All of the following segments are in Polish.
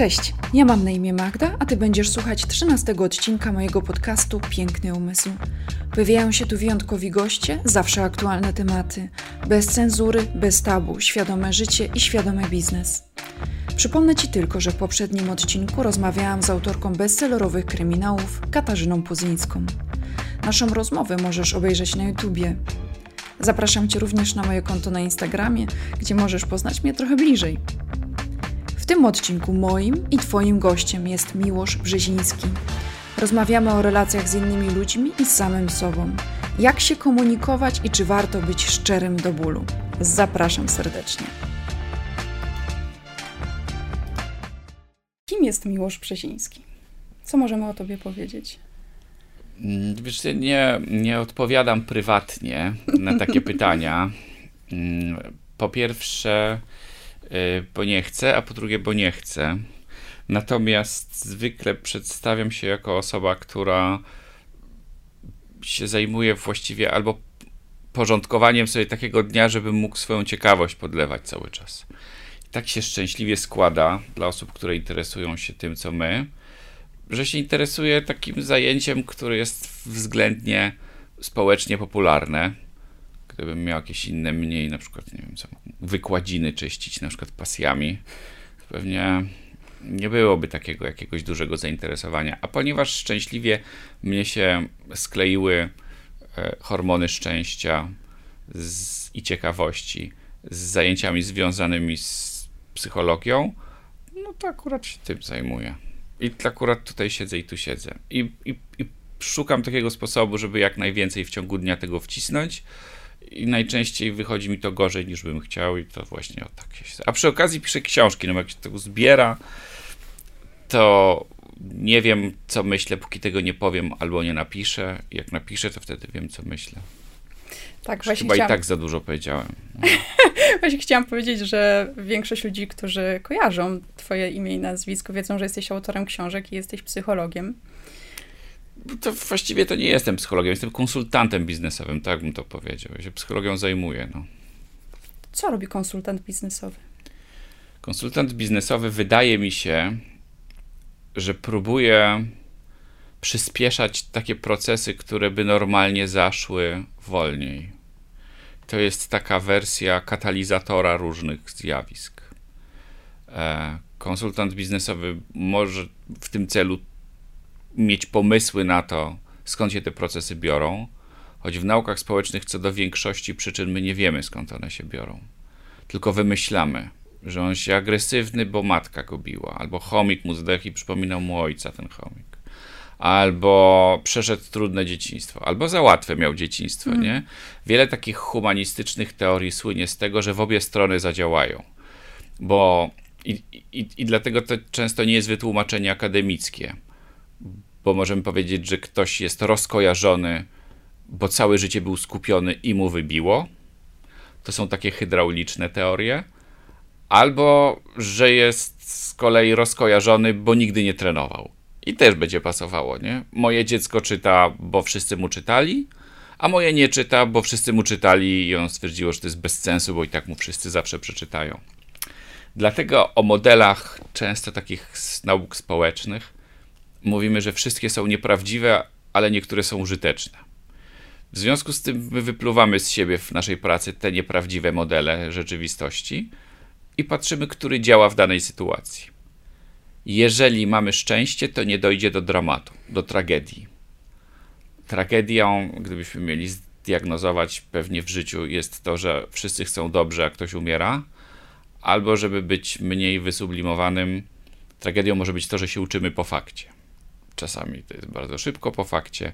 Cześć, ja mam na imię Magda, a ty będziesz słuchać 13 odcinka mojego podcastu Piękny Umysł. Pojawiają się tu wyjątkowi goście, zawsze aktualne tematy, bez cenzury, bez tabu, świadome życie i świadomy biznes. Przypomnę Ci tylko, że w poprzednim odcinku rozmawiałam z autorką bestsellerowych kryminałów Katarzyną Puzyńską. Naszą rozmowę możesz obejrzeć na YouTubie. Zapraszam Cię również na moje konto na Instagramie, gdzie możesz poznać mnie trochę bliżej. W tym odcinku moim i Twoim gościem jest Miłosz Brzeziński. Rozmawiamy o relacjach z innymi ludźmi i z samym sobą. Jak się komunikować i czy warto być szczerym do bólu. Zapraszam serdecznie. Kim jest Miłosz Brzeziński? Co możemy o Tobie powiedzieć? Mm, wiesz, nie, nie odpowiadam prywatnie na takie pytania. Mm, po pierwsze, bo nie chcę, a po drugie, bo nie chcę. Natomiast zwykle przedstawiam się jako osoba, która się zajmuje właściwie albo porządkowaniem sobie takiego dnia, żebym mógł swoją ciekawość podlewać cały czas. I tak się szczęśliwie składa dla osób, które interesują się tym, co my, że się interesuje takim zajęciem, które jest względnie społecznie popularne. Gdybym miał jakieś inne, mniej na przykład, nie wiem co, wykładziny czyścić, na przykład pasjami, pewnie nie byłoby takiego jakiegoś dużego zainteresowania. A ponieważ szczęśliwie mnie się skleiły e, hormony szczęścia z, i ciekawości z zajęciami związanymi z psychologią, no to akurat się tym zajmuję. I akurat tutaj siedzę i tu siedzę. I, i, I szukam takiego sposobu, żeby jak najwięcej w ciągu dnia tego wcisnąć. I najczęściej wychodzi mi to gorzej niż bym chciał, i to właśnie o tak się. A przy okazji piszę książki, no jak się tego zbiera, to nie wiem, co myślę, póki tego nie powiem albo nie napiszę. Jak napiszę, to wtedy wiem, co myślę. Tak, właśnie Chyba chciałam... i tak za dużo powiedziałem. właśnie chciałam powiedzieć, że większość ludzi, którzy kojarzą twoje imię i nazwisko, wiedzą, że jesteś autorem książek i jesteś psychologiem. To właściwie to nie jestem psychologiem, jestem konsultantem biznesowym, tak bym to powiedział. Ja się psychologią zajmuję. No. Co robi konsultant biznesowy? Konsultant biznesowy wydaje mi się, że próbuje przyspieszać takie procesy, które by normalnie zaszły wolniej. To jest taka wersja katalizatora różnych zjawisk. E, konsultant biznesowy może w tym celu mieć pomysły na to, skąd się te procesy biorą, choć w naukach społecznych co do większości przyczyn my nie wiemy, skąd one się biorą. Tylko wymyślamy, że on się agresywny, bo matka go biła, albo chomik mu zdechł i przypominał mu ojca ten chomik albo przeszedł trudne dzieciństwo, albo za łatwe miał dzieciństwo, mm. nie? Wiele takich humanistycznych teorii słynie z tego, że w obie strony zadziałają. Bo i, i, i dlatego to często nie jest wytłumaczenie akademickie, bo możemy powiedzieć, że ktoś jest rozkojarzony, bo całe życie był skupiony i mu wybiło. To są takie hydrauliczne teorie. Albo, że jest z kolei rozkojarzony, bo nigdy nie trenował i też będzie pasowało, nie? Moje dziecko czyta, bo wszyscy mu czytali, a moje nie czyta, bo wszyscy mu czytali i on stwierdziło, że to jest bez sensu, bo i tak mu wszyscy zawsze przeczytają. Dlatego o modelach często takich nauk społecznych mówimy, że wszystkie są nieprawdziwe, ale niektóre są użyteczne. W związku z tym my wypluwamy z siebie w naszej pracy te nieprawdziwe modele rzeczywistości i patrzymy, który działa w danej sytuacji. Jeżeli mamy szczęście, to nie dojdzie do dramatu, do tragedii. Tragedią, gdybyśmy mieli zdiagnozować pewnie w życiu, jest to, że wszyscy chcą dobrze, a ktoś umiera, albo żeby być mniej wysublimowanym, tragedią może być to, że się uczymy po fakcie. Czasami to jest bardzo szybko po fakcie,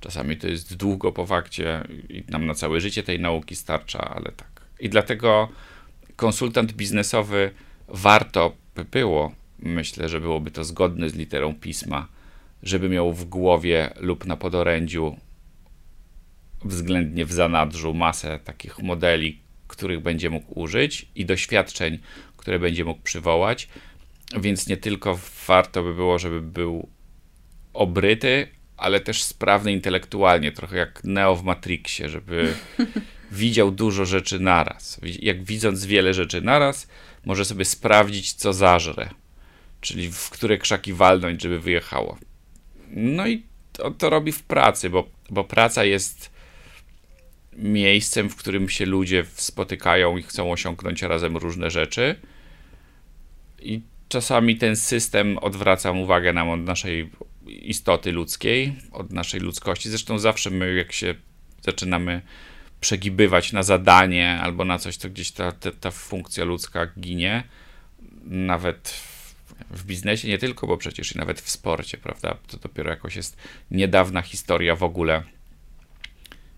czasami to jest długo po fakcie i nam na całe życie tej nauki starcza, ale tak. I dlatego konsultant biznesowy warto by było myślę, że byłoby to zgodne z literą pisma, żeby miał w głowie lub na podorędziu względnie w zanadrzu masę takich modeli, których będzie mógł użyć i doświadczeń, które będzie mógł przywołać. Więc nie tylko warto by było, żeby był obryty, ale też sprawny intelektualnie, trochę jak Neo w Matrixie, żeby widział dużo rzeczy naraz. Jak widząc wiele rzeczy naraz, może sobie sprawdzić, co zażre czyli w które krzaki walnąć, żeby wyjechało. No i to, to robi w pracy, bo, bo praca jest miejscem, w którym się ludzie spotykają i chcą osiągnąć razem różne rzeczy. I czasami ten system odwraca uwagę nam od naszej istoty ludzkiej, od naszej ludzkości. Zresztą zawsze my, jak się zaczynamy przegibywać na zadanie albo na coś, to gdzieś ta, ta, ta funkcja ludzka ginie. Nawet w, w biznesie nie tylko, bo przecież i nawet w sporcie, prawda? To dopiero jakoś jest niedawna historia w ogóle,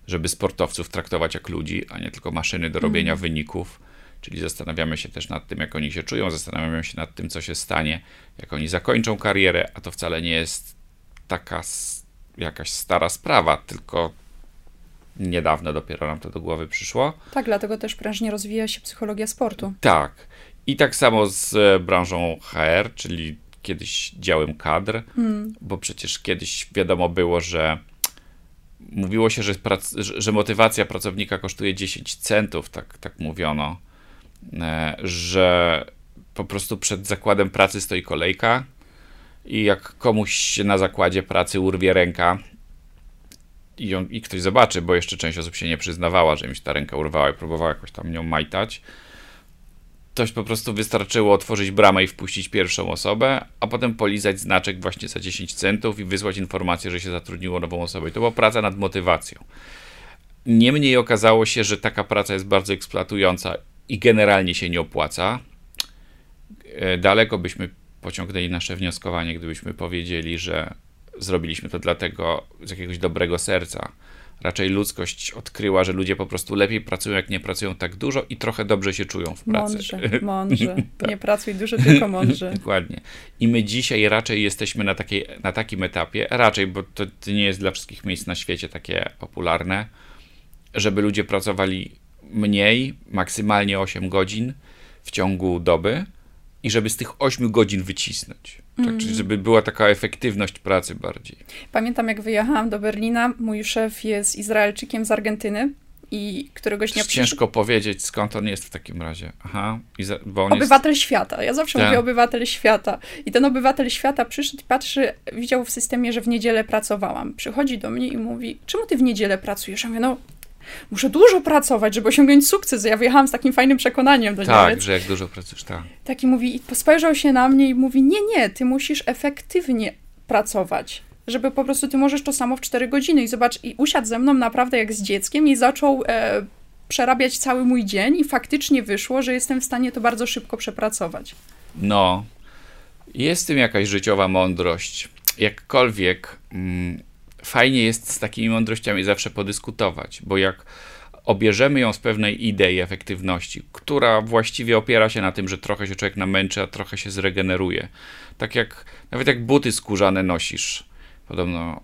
żeby sportowców traktować jak ludzi, a nie tylko maszyny do robienia mm. wyników. Czyli zastanawiamy się też nad tym, jak oni się czują, zastanawiamy się nad tym, co się stanie, jak oni zakończą karierę, a to wcale nie jest taka jakaś stara sprawa, tylko niedawno dopiero nam to do głowy przyszło. Tak, dlatego też prężnie rozwija się psychologia sportu. Tak. I tak samo z e, branżą HR, czyli kiedyś działem kadr, hmm. bo przecież kiedyś wiadomo było, że mówiło się, że, że motywacja pracownika kosztuje 10 centów, tak, tak mówiono, e, że po prostu przed zakładem pracy stoi kolejka i jak komuś na zakładzie pracy urwie ręka, i, on, i ktoś zobaczy, bo jeszcze część osób się nie przyznawała, że im się ta ręka urwała i próbowała jakoś tam nią majtać. Toś po prostu wystarczyło otworzyć bramę i wpuścić pierwszą osobę, a potem polizać znaczek właśnie za 10 centów i wysłać informację, że się zatrudniło nową osobę. I to była praca nad motywacją. Niemniej okazało się, że taka praca jest bardzo eksploatująca i generalnie się nie opłaca. E, daleko byśmy pociągnęli nasze wnioskowanie, gdybyśmy powiedzieli, że zrobiliśmy to dlatego z jakiegoś dobrego serca. Raczej ludzkość odkryła, że ludzie po prostu lepiej pracują, jak nie pracują tak dużo i trochę dobrze się czują w pracy. Mądrze, mądrze. tak. Nie pracuj dużo, tylko mądrze. Dokładnie. I my dzisiaj raczej jesteśmy na, takiej, na takim etapie, raczej, bo to, to nie jest dla wszystkich miejsc na świecie takie popularne, żeby ludzie pracowali mniej, maksymalnie 8 godzin w ciągu doby, i żeby z tych 8 godzin wycisnąć. Tak, mm. Czyli żeby była taka efektywność pracy bardziej. Pamiętam, jak wyjechałam do Berlina, mój szef jest Izraelczykiem z Argentyny i któregoś dnia... Ciężko powiedzieć, skąd on jest w takim razie. Aha, bo on Obywatel jest... świata. Ja zawsze tak. mówię obywatel świata. I ten obywatel świata przyszedł i patrzy, widział w systemie, że w niedzielę pracowałam. Przychodzi do mnie i mówi, czemu ty w niedzielę pracujesz? Ja mówię, no muszę dużo pracować, żeby osiągnąć sukces. Ja wjechałam z takim fajnym przekonaniem do Tak, że jak dużo pracujesz, tak. Taki mówi, i spojrzał się na mnie i mówi, nie, nie, ty musisz efektywnie pracować żeby po prostu ty możesz to samo w 4 godziny i zobacz, i usiadł ze mną naprawdę jak z dzieckiem i zaczął e, przerabiać cały mój dzień i faktycznie wyszło, że jestem w stanie to bardzo szybko przepracować. No, jest w tym jakaś życiowa mądrość. Jakkolwiek mm, fajnie jest z takimi mądrościami zawsze podyskutować, bo jak obierzemy ją z pewnej idei efektywności, która właściwie opiera się na tym, że trochę się człowiek namęczy, a trochę się zregeneruje. Tak jak nawet jak buty skórzane nosisz. Podobno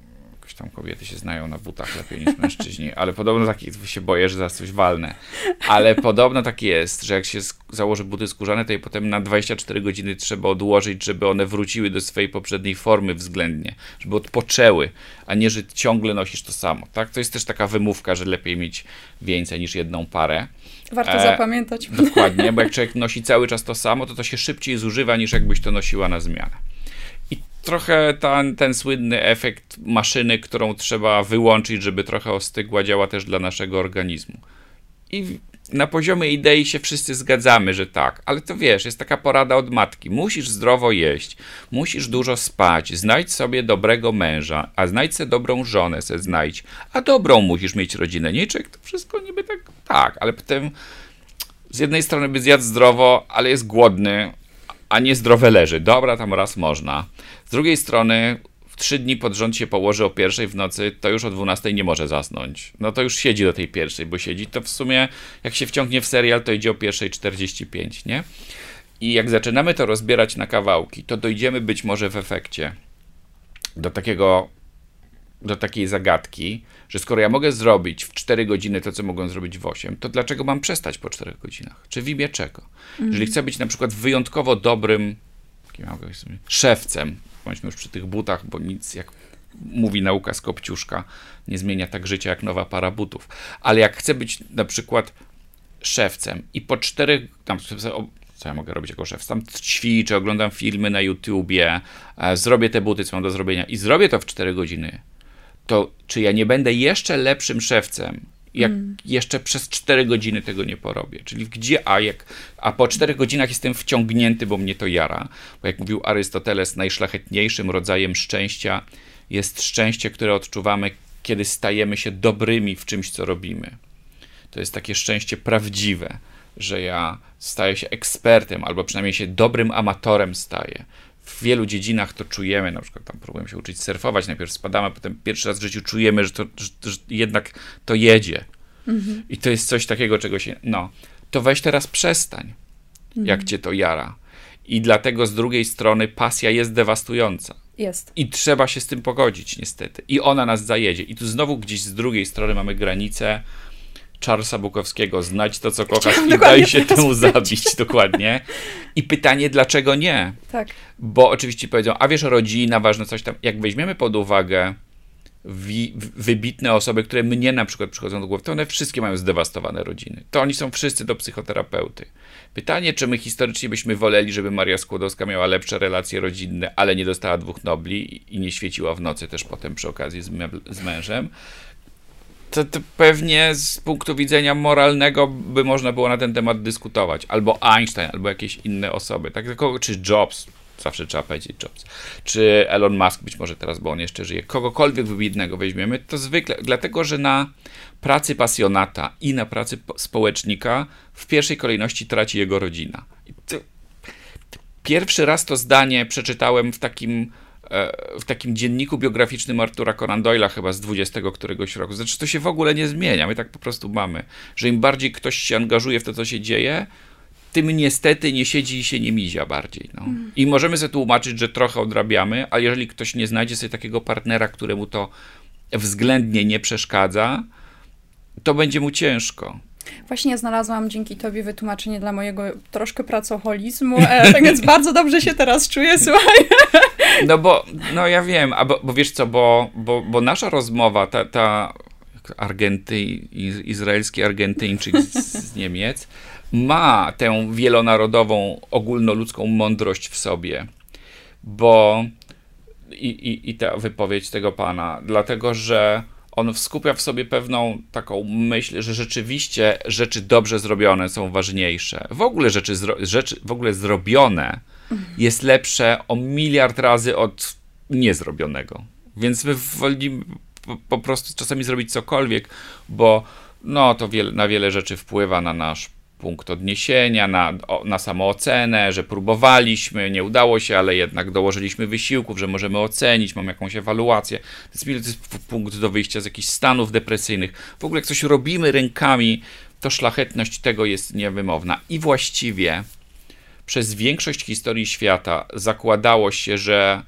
jakoś tam kobiety się znają na butach lepiej niż mężczyźni, ale podobno taki, się boję, że zaraz coś walnę. Ale podobno tak jest, że jak się założy buty skórzane, to je potem na 24 godziny trzeba odłożyć, żeby one wróciły do swojej poprzedniej formy względnie, żeby odpoczęły, a nie, że ciągle nosisz to samo. Tak? To jest też taka wymówka, że lepiej mieć więcej niż jedną parę. Warto e, zapamiętać. Dokładnie, bo jak człowiek nosi cały czas to samo, to to się szybciej zużywa niż jakbyś to nosiła na zmianę trochę ten, ten słynny efekt maszyny, którą trzeba wyłączyć, żeby trochę ostygła, działa też dla naszego organizmu. I na poziomie idei się wszyscy zgadzamy, że tak, ale to wiesz, jest taka porada od matki. Musisz zdrowo jeść, musisz dużo spać, znajdź sobie dobrego męża, a znajdź sobie dobrą żonę, se znajdź, a dobrą musisz mieć rodzinę. Nie, czek, to wszystko niby tak, tak, ale potem z jednej strony by zjadł zdrowo, ale jest głodny, a nie zdrowe leży. Dobra, tam raz można. Z drugiej strony, w trzy dni pod rząd się położy o pierwszej w nocy, to już o 12 nie może zasnąć. No to już siedzi do tej pierwszej, bo siedzi. To w sumie, jak się wciągnie w serial, to idzie o pierwszej 45, nie? I jak zaczynamy to rozbierać na kawałki, to dojdziemy być może w efekcie do takiego do takiej zagadki, że skoro ja mogę zrobić w 4 godziny to, co mogą zrobić w 8, to dlaczego mam przestać po 4 godzinach? Czy w imię czego? Mm. Jeżeli chcę być na przykład wyjątkowo dobrym szewcem, bądźmy już przy tych butach, bo nic, jak mówi nauka z Kopciuszka, nie zmienia tak życia jak nowa para butów. Ale jak chcę być na przykład szewcem i po czterech, tam co ja mogę robić jako szef? Tam ćwiczę, oglądam filmy na YouTubie, e, zrobię te buty, co mam do zrobienia i zrobię to w 4 godziny. To czy ja nie będę jeszcze lepszym szewcem, jak mm. jeszcze przez 4 godziny tego nie porobię. Czyli gdzie, a jak, a po 4 godzinach jestem wciągnięty, bo mnie to jara. Bo jak mówił Arystoteles, najszlachetniejszym rodzajem szczęścia jest szczęście, które odczuwamy, kiedy stajemy się dobrymi w czymś, co robimy. To jest takie szczęście prawdziwe, że ja staję się ekspertem, albo przynajmniej się dobrym amatorem staję. W wielu dziedzinach to czujemy, na przykład tam próbujemy się uczyć surfować, najpierw spadamy, potem pierwszy raz w życiu czujemy, że, to, że, że jednak to jedzie. Mhm. I to jest coś takiego, czego się, no, to weź teraz przestań, mhm. jak cię to jara. I dlatego z drugiej strony pasja jest dewastująca. Jest. I trzeba się z tym pogodzić, niestety. I ona nas zajedzie. I tu znowu gdzieś z drugiej strony mamy granicę Charlesa Bukowskiego, znać to, co kochasz Chciałam i daj się temu zabić, dokładnie. I pytanie, dlaczego nie? Tak. Bo oczywiście powiedzą, a wiesz, rodzina, ważne coś tam. Jak weźmiemy pod uwagę wi- wybitne osoby, które mnie na przykład przychodzą do głowy, to one wszystkie mają zdewastowane rodziny. To oni są wszyscy do psychoterapeuty. Pytanie, czy my historycznie byśmy woleli, żeby Maria Skłodowska miała lepsze relacje rodzinne, ale nie dostała dwóch nobli i nie świeciła w nocy też potem przy okazji z, z mężem, to, to, pewnie z punktu widzenia moralnego by można było na ten temat dyskutować. Albo Einstein, albo jakieś inne osoby. Tak, tylko, czy Jobs, zawsze trzeba powiedzieć Jobs, czy Elon Musk, być może teraz, bo on jeszcze żyje, kogokolwiek wybitnego weźmiemy, to zwykle, dlatego, że na pracy pasjonata i na pracy społecznika w pierwszej kolejności traci jego rodzina. Pierwszy raz to zdanie przeczytałem w takim w takim dzienniku biograficznym Artura Conan Doyle'a chyba z 20 któregoś roku. Znaczy to się w ogóle nie zmienia, my tak po prostu mamy, że im bardziej ktoś się angażuje w to, co się dzieje, tym niestety nie siedzi i się nie mizia bardziej. No. Mm. I możemy sobie tłumaczyć, że trochę odrabiamy, a jeżeli ktoś nie znajdzie sobie takiego partnera, któremu to względnie nie przeszkadza, to będzie mu ciężko. Właśnie znalazłam dzięki tobie wytłumaczenie dla mojego troszkę pracoholizmu, e, tak więc bardzo dobrze się teraz czuję, słuchaj. No bo, no ja wiem, a bo, bo wiesz co, bo, bo, bo nasza rozmowa, ta, ta Argenty, izraelski Argentyńczyk z, z Niemiec, ma tę wielonarodową, ogólnoludzką mądrość w sobie, bo i, i, i ta wypowiedź tego pana, dlatego że on skupia w sobie pewną taką myśl, że rzeczywiście rzeczy dobrze zrobione są ważniejsze. W ogóle rzeczy, rzeczy w ogóle zrobione jest lepsze o miliard razy od niezrobionego. Więc my wolimy po, prostu czasami zrobić cokolwiek, bo no to wiele, na wiele rzeczy wpływa na nasz punkt odniesienia, na, na samoocenę, że próbowaliśmy, nie udało się, ale jednak dołożyliśmy wysiłków, że możemy ocenić, mam jakąś ewaluację. To jest, to punkt do wyjścia z jakichś stanów depresyjnych. W ogóle jak coś robimy rękami, to szlachetność tego jest niewymowna. I właściwie przez większość historii świata zakładało się, że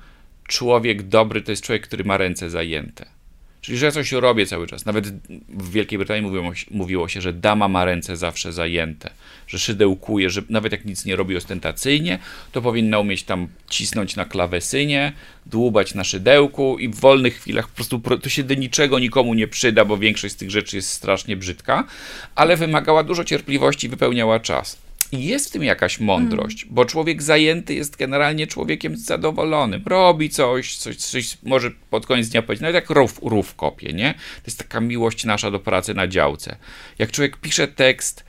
człowiek dobry to jest człowiek, który ma ręce zajęte. Czyli, że ja coś robię cały czas. Nawet w Wielkiej Brytanii mówiło, się, że dama ma ręce zawsze zajęte, że szydełkuje, że nawet jak nic nie robi ostentacyjnie, to powinna umieć tam cisnąć na klawesynie, dłubać na szydełku i w wolnych chwilach po prostu to się do niczego nikomu nie przyda, bo większość z tych rzeczy jest strasznie brzydka, ale wymagała dużo cierpliwości i wypełniała czas. I jest w tym jakaś mądrość, mm. bo człowiek zajęty jest generalnie człowiekiem zadowolonym. Robi coś, coś, coś może pod koniec dnia powiedzieć, no jak rów, rów kopie, nie? To jest taka miłość nasza do pracy na działce. Jak człowiek pisze tekst,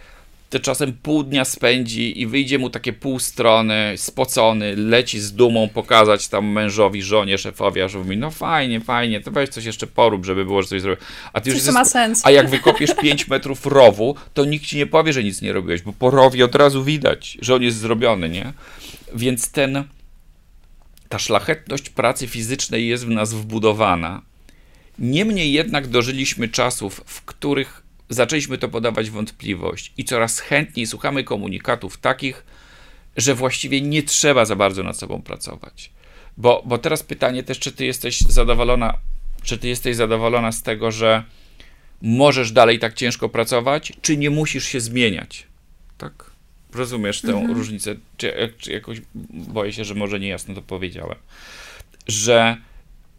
to czasem pół dnia spędzi i wyjdzie mu takie pół strony, spocony, leci z dumą pokazać tam mężowi, żonie, szefowi, a mówi, no fajnie, fajnie, to weź coś jeszcze porób, żeby było, że coś zrobił. A ty już jest, ma sens. A jak wykopiesz 5 metrów rowu, to nikt ci nie powie, że nic nie robiłeś, bo po rowie od razu widać, że on jest zrobiony, nie? Więc ten, ta szlachetność pracy fizycznej jest w nas wbudowana. Niemniej jednak dożyliśmy czasów, w których zaczęliśmy to podawać wątpliwość i coraz chętniej słuchamy komunikatów takich, że właściwie nie trzeba za bardzo nad sobą pracować. Bo, bo teraz pytanie też, czy ty jesteś zadowolona, czy ty jesteś zadowolona z tego, że możesz dalej tak ciężko pracować, czy nie musisz się zmieniać? Tak? Rozumiesz tę mhm. różnicę? Czy, czy jakoś boję się, że może niejasno to powiedziałem. Że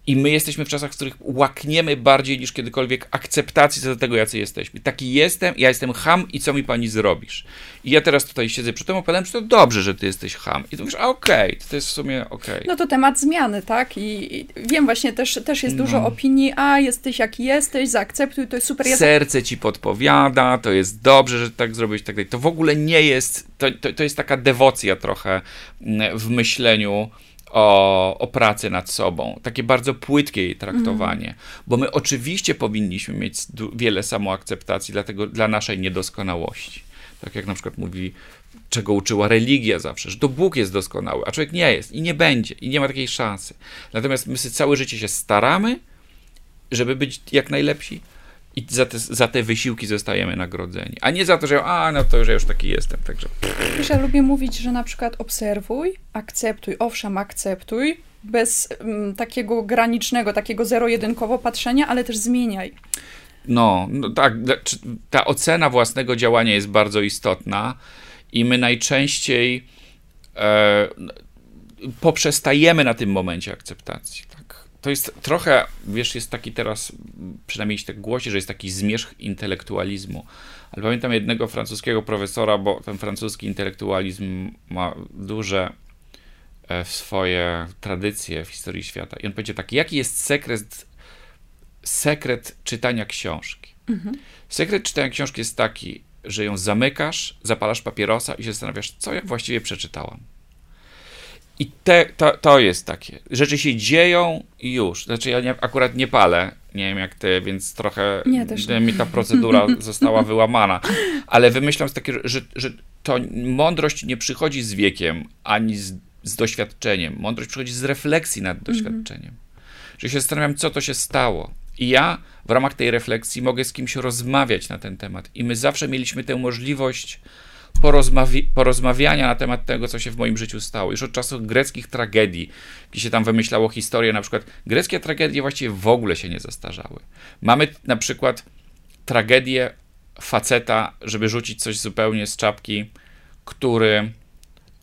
I my jesteśmy w czasach, w których łakniemy bardziej niż kiedykolwiek akceptacji co do tego, jacy jesteśmy. Taki jestem, ja jestem ham i co mi pani zrobisz? I ja teraz tutaj siedzę przy tym opelem, że to dobrze, że ty jesteś ham. I mówisz, a okej, okay, to jest w sumie okej. Okay. No to temat zmiany, tak? I, I, wiem właśnie, też, też jest dużo no. opinii, a jesteś jaki jesteś, zaakceptuj, to jest super. Serce ci podpowiada, to jest dobrze, że tak zrobić, tak dalej. To w ogóle nie jest, to, to, to jest taka dewocja trochę mm, w myśleniu, o, o pracy nad sobą, takie bardzo płytkie jej traktowanie, mm. bo my oczywiście powinniśmy mieć wiele samoakceptacji dlatego, dla naszej niedoskonałości. Tak jak na przykład mówi, czego uczyła religia zawsze, że to Bóg jest doskonały, a człowiek nie jest i nie będzie i nie ma takiej szansy. Natomiast my całe życie się staramy, żeby być jak najlepsi, i za te, za te wysiłki zostajemy nagrodzeni. A nie za to, że a, no to już ja już taki jestem, także... Wiesz, ja lubię mówić, że na przykład obserwuj, akceptuj, owszem, akceptuj, bez m, takiego granicznego, takiego zero-jedynkowo patrzenia, ale też zmieniaj. No, no tak, ta ocena własnego działania jest bardzo istotna i my najczęściej e, poprzestajemy na tym momencie akceptacji to jest trochę, wiesz, jest taki teraz, przynajmniej się tak głosi, że jest taki zmierzch intelektualizmu. Ale pamiętam jednego francuskiego profesora, bo ten francuski intelektualizm ma duże e, swoje tradycje w historii świata. I on powiedział tak, jaki jest sekret, sekret czytania książki? Mhm. Sekret czytania książki jest taki, że ją zamykasz, zapalasz papierosa i się zastanawiasz, co ja właściwie przeczytałam. I te, to, to jest takie. Rzeczy się dzieją i już. Znaczy, ja nie, akurat nie palę, nie wiem jak ty, więc trochę nie, mi ta procedura została wyłamana. Ale wymyślam takie, że, że to mądrość nie przychodzi z wiekiem ani z, z doświadczeniem. Mądrość przychodzi z refleksji nad mhm. doświadczeniem. Że się zastanawiam, co to się stało. I ja w ramach tej refleksji mogę z kimś rozmawiać na ten temat. I my zawsze mieliśmy tę możliwość porozmawi porozmawiania na temat tego, co się w moim życiu stało. Już od czasów greckich tragedii, gdzie się tam wymyślało historię, na przykład greckie tragedie właściwie w ogóle się nie zastarzały. Mamy na przykład tragedię faceta, żeby rzucić coś zupełnie z czapki, który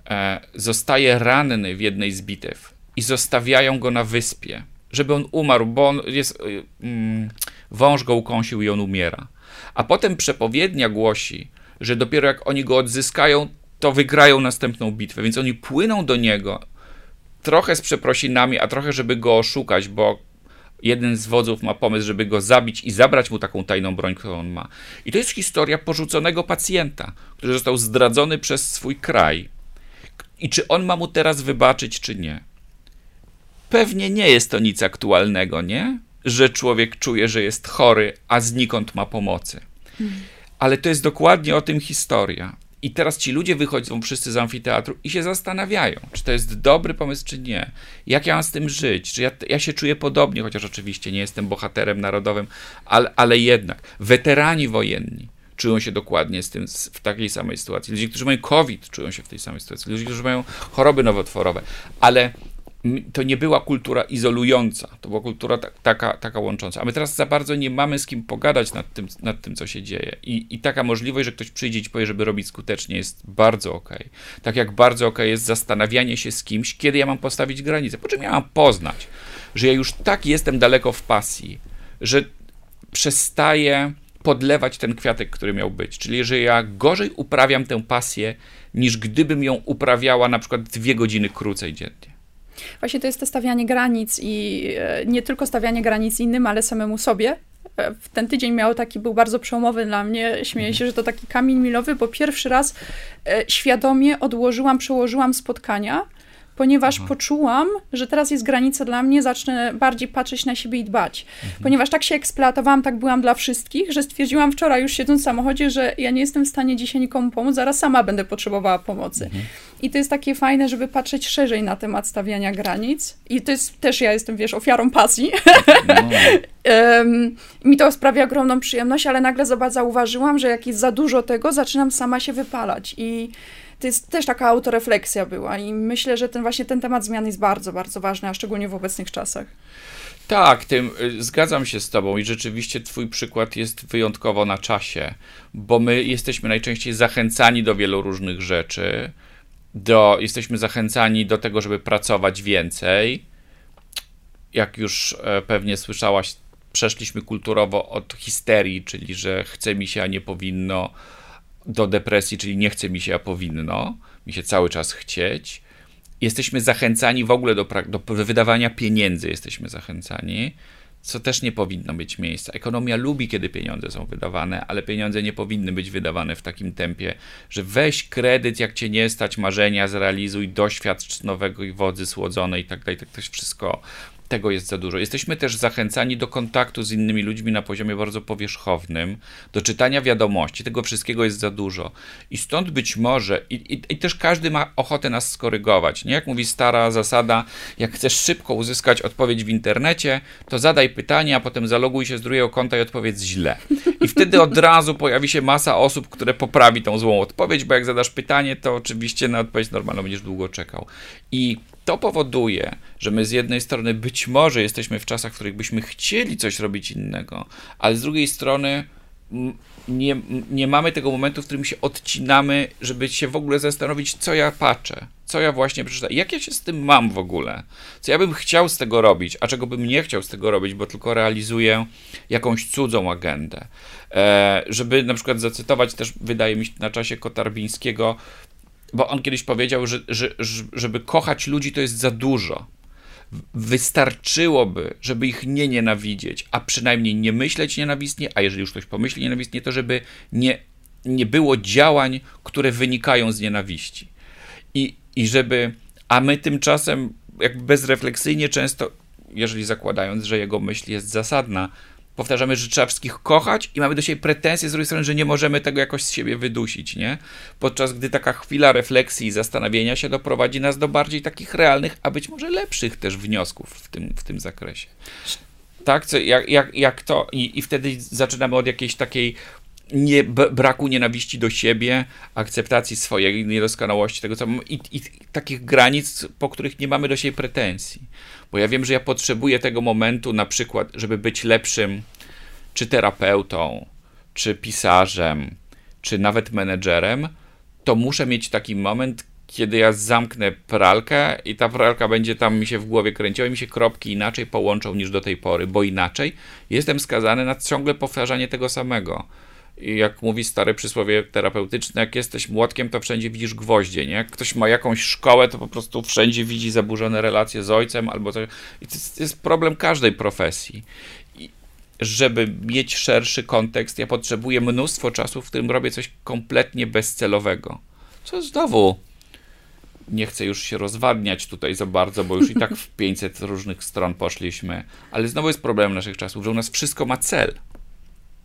e, zostaje ranny w jednej z bitew i zostawiają go na wyspie, żeby on umarł, bo on jest, y, mm, wąż go ukąsił i on umiera. A potem przepowiednia głosi, że dopiero jak oni go odzyskają, to wygrają następną bitwę. Więc oni płyną do niego trochę z przeprosinami, a trochę, żeby go oszukać, bo jeden z wodzów ma pomysł, żeby go zabić i zabrać mu taką tajną broń, którą on ma. I to jest historia porzuconego pacjenta, który został zdradzony przez swój kraj. I czy on ma mu teraz wybaczyć, czy nie? Pewnie nie jest to nic aktualnego, nie? Że człowiek czuje, że jest chory, a znikąd ma pomocy. Hmm ale to jest dokładnie o tym historia. I teraz ci ludzie wychodzą wszyscy z amfiteatru i się zastanawiają, czy to jest dobry pomysł, czy nie. Jak ja mam z tym żyć? Czy ja, ja się czuję podobnie, chociaż oczywiście nie jestem bohaterem narodowym, ale, ale jednak. Weterani wojenni czują się dokładnie z tym, w takiej samej sytuacji. Ludzie, którzy mają COVID, czują się w tej samej sytuacji. Ludzie, którzy mają choroby nowotworowe. Ale to nie była kultura izolująca, to była kultura ta, taka, taka łącząca. A my teraz za bardzo nie mamy z kim pogadać nad tym, nad tym co się dzieje. I, I taka możliwość, że ktoś przyjdzie i powie, żeby robić skutecznie, jest bardzo okej. Okay. Tak jak bardzo okej okay jest zastanawianie się z kimś, kiedy ja mam postawić granicę. Po czym ja mam poznać, że ja już tak jestem daleko w pasji, że przestaję podlewać ten kwiatek, który miał być. Czyli, że ja gorzej uprawiam tę pasję, niż gdybym ją uprawiała na przykład dwie godziny krócej dziennie. Właśnie to jest to stawianie granic i e, nie tylko stawianie granic innym, ale samemu sobie. E, ten tydzień miał taki, był bardzo przełomowy dla mnie. Śmieję się, że to taki kamień milowy, bo pierwszy raz e, świadomie odłożyłam, przełożyłam spotkania ponieważ Aha. poczułam, że teraz jest granica dla mnie, zacznę bardziej patrzeć na siebie i dbać. Mhm. Ponieważ tak się eksploatowałam, tak byłam dla wszystkich, że stwierdziłam wczoraj już siedząc w samochodzie, że ja nie jestem w stanie dzisiaj nikomu pomóc, zaraz sama będę potrzebowała pomocy. Mhm. I to jest takie fajne, żeby patrzeć szerzej na temat stawiania granic. I to jest też, ja jestem, wiesz, ofiarą pasji. No. um, mi to sprawia ogromną przyjemność, ale nagle zauważyłam, że jak jest za dużo tego, zaczynam sama się wypalać. I to jest też taka autorefleksja była i myślę, że ten właśnie ten temat zmian jest bardzo, bardzo ważny, a szczególnie w obecnych czasach. Tak, tym y, zgadzam się z Tobą i rzeczywiście Twój przykład jest wyjątkowo na czasie, bo my jesteśmy najczęściej zachęcani do wielu różnych rzeczy, do, jesteśmy zachęcani do tego, żeby pracować więcej jak już e, pewnie słyszałaś, przeszliśmy kulturowo od histerii, czyli że chce mi się, a nie powinno, do depresji, czyli nie chce mi się, a powinno, mi się cały czas chcieć. Jesteśmy zachęcani w ogóle do, do wydawania pieniędzy, jesteśmy zachęcani co też nie powinno mieć miejsca. Ekonomia lubi, kiedy pieniądze są wydawane, ale pieniądze nie powinny być wydawane w takim tempie, że weź kredyt, jak cię nie stać, marzenia zrealizuj, doświadcz nowego i wodzy słodzonej i tak dalej. Tak jest wszystko tego jest za dużo. Jesteśmy też zachęcani do kontaktu z innymi ludźmi na poziomie bardzo powierzchownym, do czytania wiadomości. Tego wszystkiego jest za dużo. I stąd być może, i, i, i, też każdy ma ochotę nas skorygować. Nie jak mówi stara zasada, jak chcesz szybko uzyskać odpowiedź w internecie, to zadaj pytanie, a potem zaloguj się z drugiego konta i odpowiedz źle. I wtedy od razu pojawi się masa osób, które poprawi tą złą odpowiedź, bo jak zadasz pytanie, to oczywiście na odpowiedź normalną będziesz długo czekał. I to powoduje, że my z jednej strony być może jesteśmy w czasach, w których byśmy chcieli coś robić innego, ale z drugiej strony nie, nie mamy tego momentu, w którym się odcinamy, żeby się w ogóle zastanowić, co ja patrzę, co ja właśnie przeczytam, jak ja się z tym mam w ogóle, co ja bym chciał z tego robić, a czego bym nie chciał z tego robić, bo tylko realizuję jakąś cudzą agendę. E, żeby na przykład zacytować też, wydaje mi się, na czasie Kotarbińskiego, bo on kiedyś powiedział, że, że, żeby kochać ludzi to jest za dużo. Wystarczyłoby, żeby ich nie nienawidzieć, a przynajmniej nie myśleć nienawistnie, a jeżeli już ktoś pomyśli nienawistnie, to żeby nie, nie było działań, które wynikają z nienawiści. I, I żeby, a my tymczasem jakby bezrefleksyjnie często, jeżeli zakładając, że jego myśl jest zasadna, powtarzamy, że trzeba wszystkich kochać i mamy do siebie pretensje z drugiej strony, że nie możemy tego jakoś z siebie wydusić, nie? Podczas gdy taka chwila refleksji i zastanowienia się doprowadzi nas do bardziej takich realnych, a być może lepszych też wniosków w tym, w tym zakresie. Tak, co, jak, jak, jak to, i, i wtedy zaczynamy od jakiejś takiej nie, braku nienawiści do siebie, akceptacji swojej niedoskonałości, tego co i, i takich granic, po których nie mamy do siebie pretensji. Bo ja wiem, że ja potrzebuję tego momentu, na przykład, żeby być lepszym, czy terapeutą, czy pisarzem, czy nawet menedżerem, to muszę mieć taki moment, kiedy ja zamknę pralkę i ta pralka będzie tam mi się w głowie kręciła i mi się kropki inaczej połączą niż do tej pory, bo inaczej jestem skazany na ciągle powtarzanie tego samego. Jak mówi stare przysłowie terapeutyczne, jak jesteś młotkiem, to wszędzie widzisz gwoździe, nie? Jak ktoś ma jakąś szkołę, to po prostu wszędzie widzi zaburzone relacje z ojcem albo coś. I to jest, to jest problem każdej profesji. I żeby mieć szerszy kontekst, ja potrzebuję mnóstwo czasu, w którym robię coś kompletnie bezcelowego. Co znowu nie chcę już się rozwadniać tutaj za bardzo, bo już i tak w 500 różnych stron poszliśmy, ale znowu jest problem naszych czasów, że u nas wszystko ma cel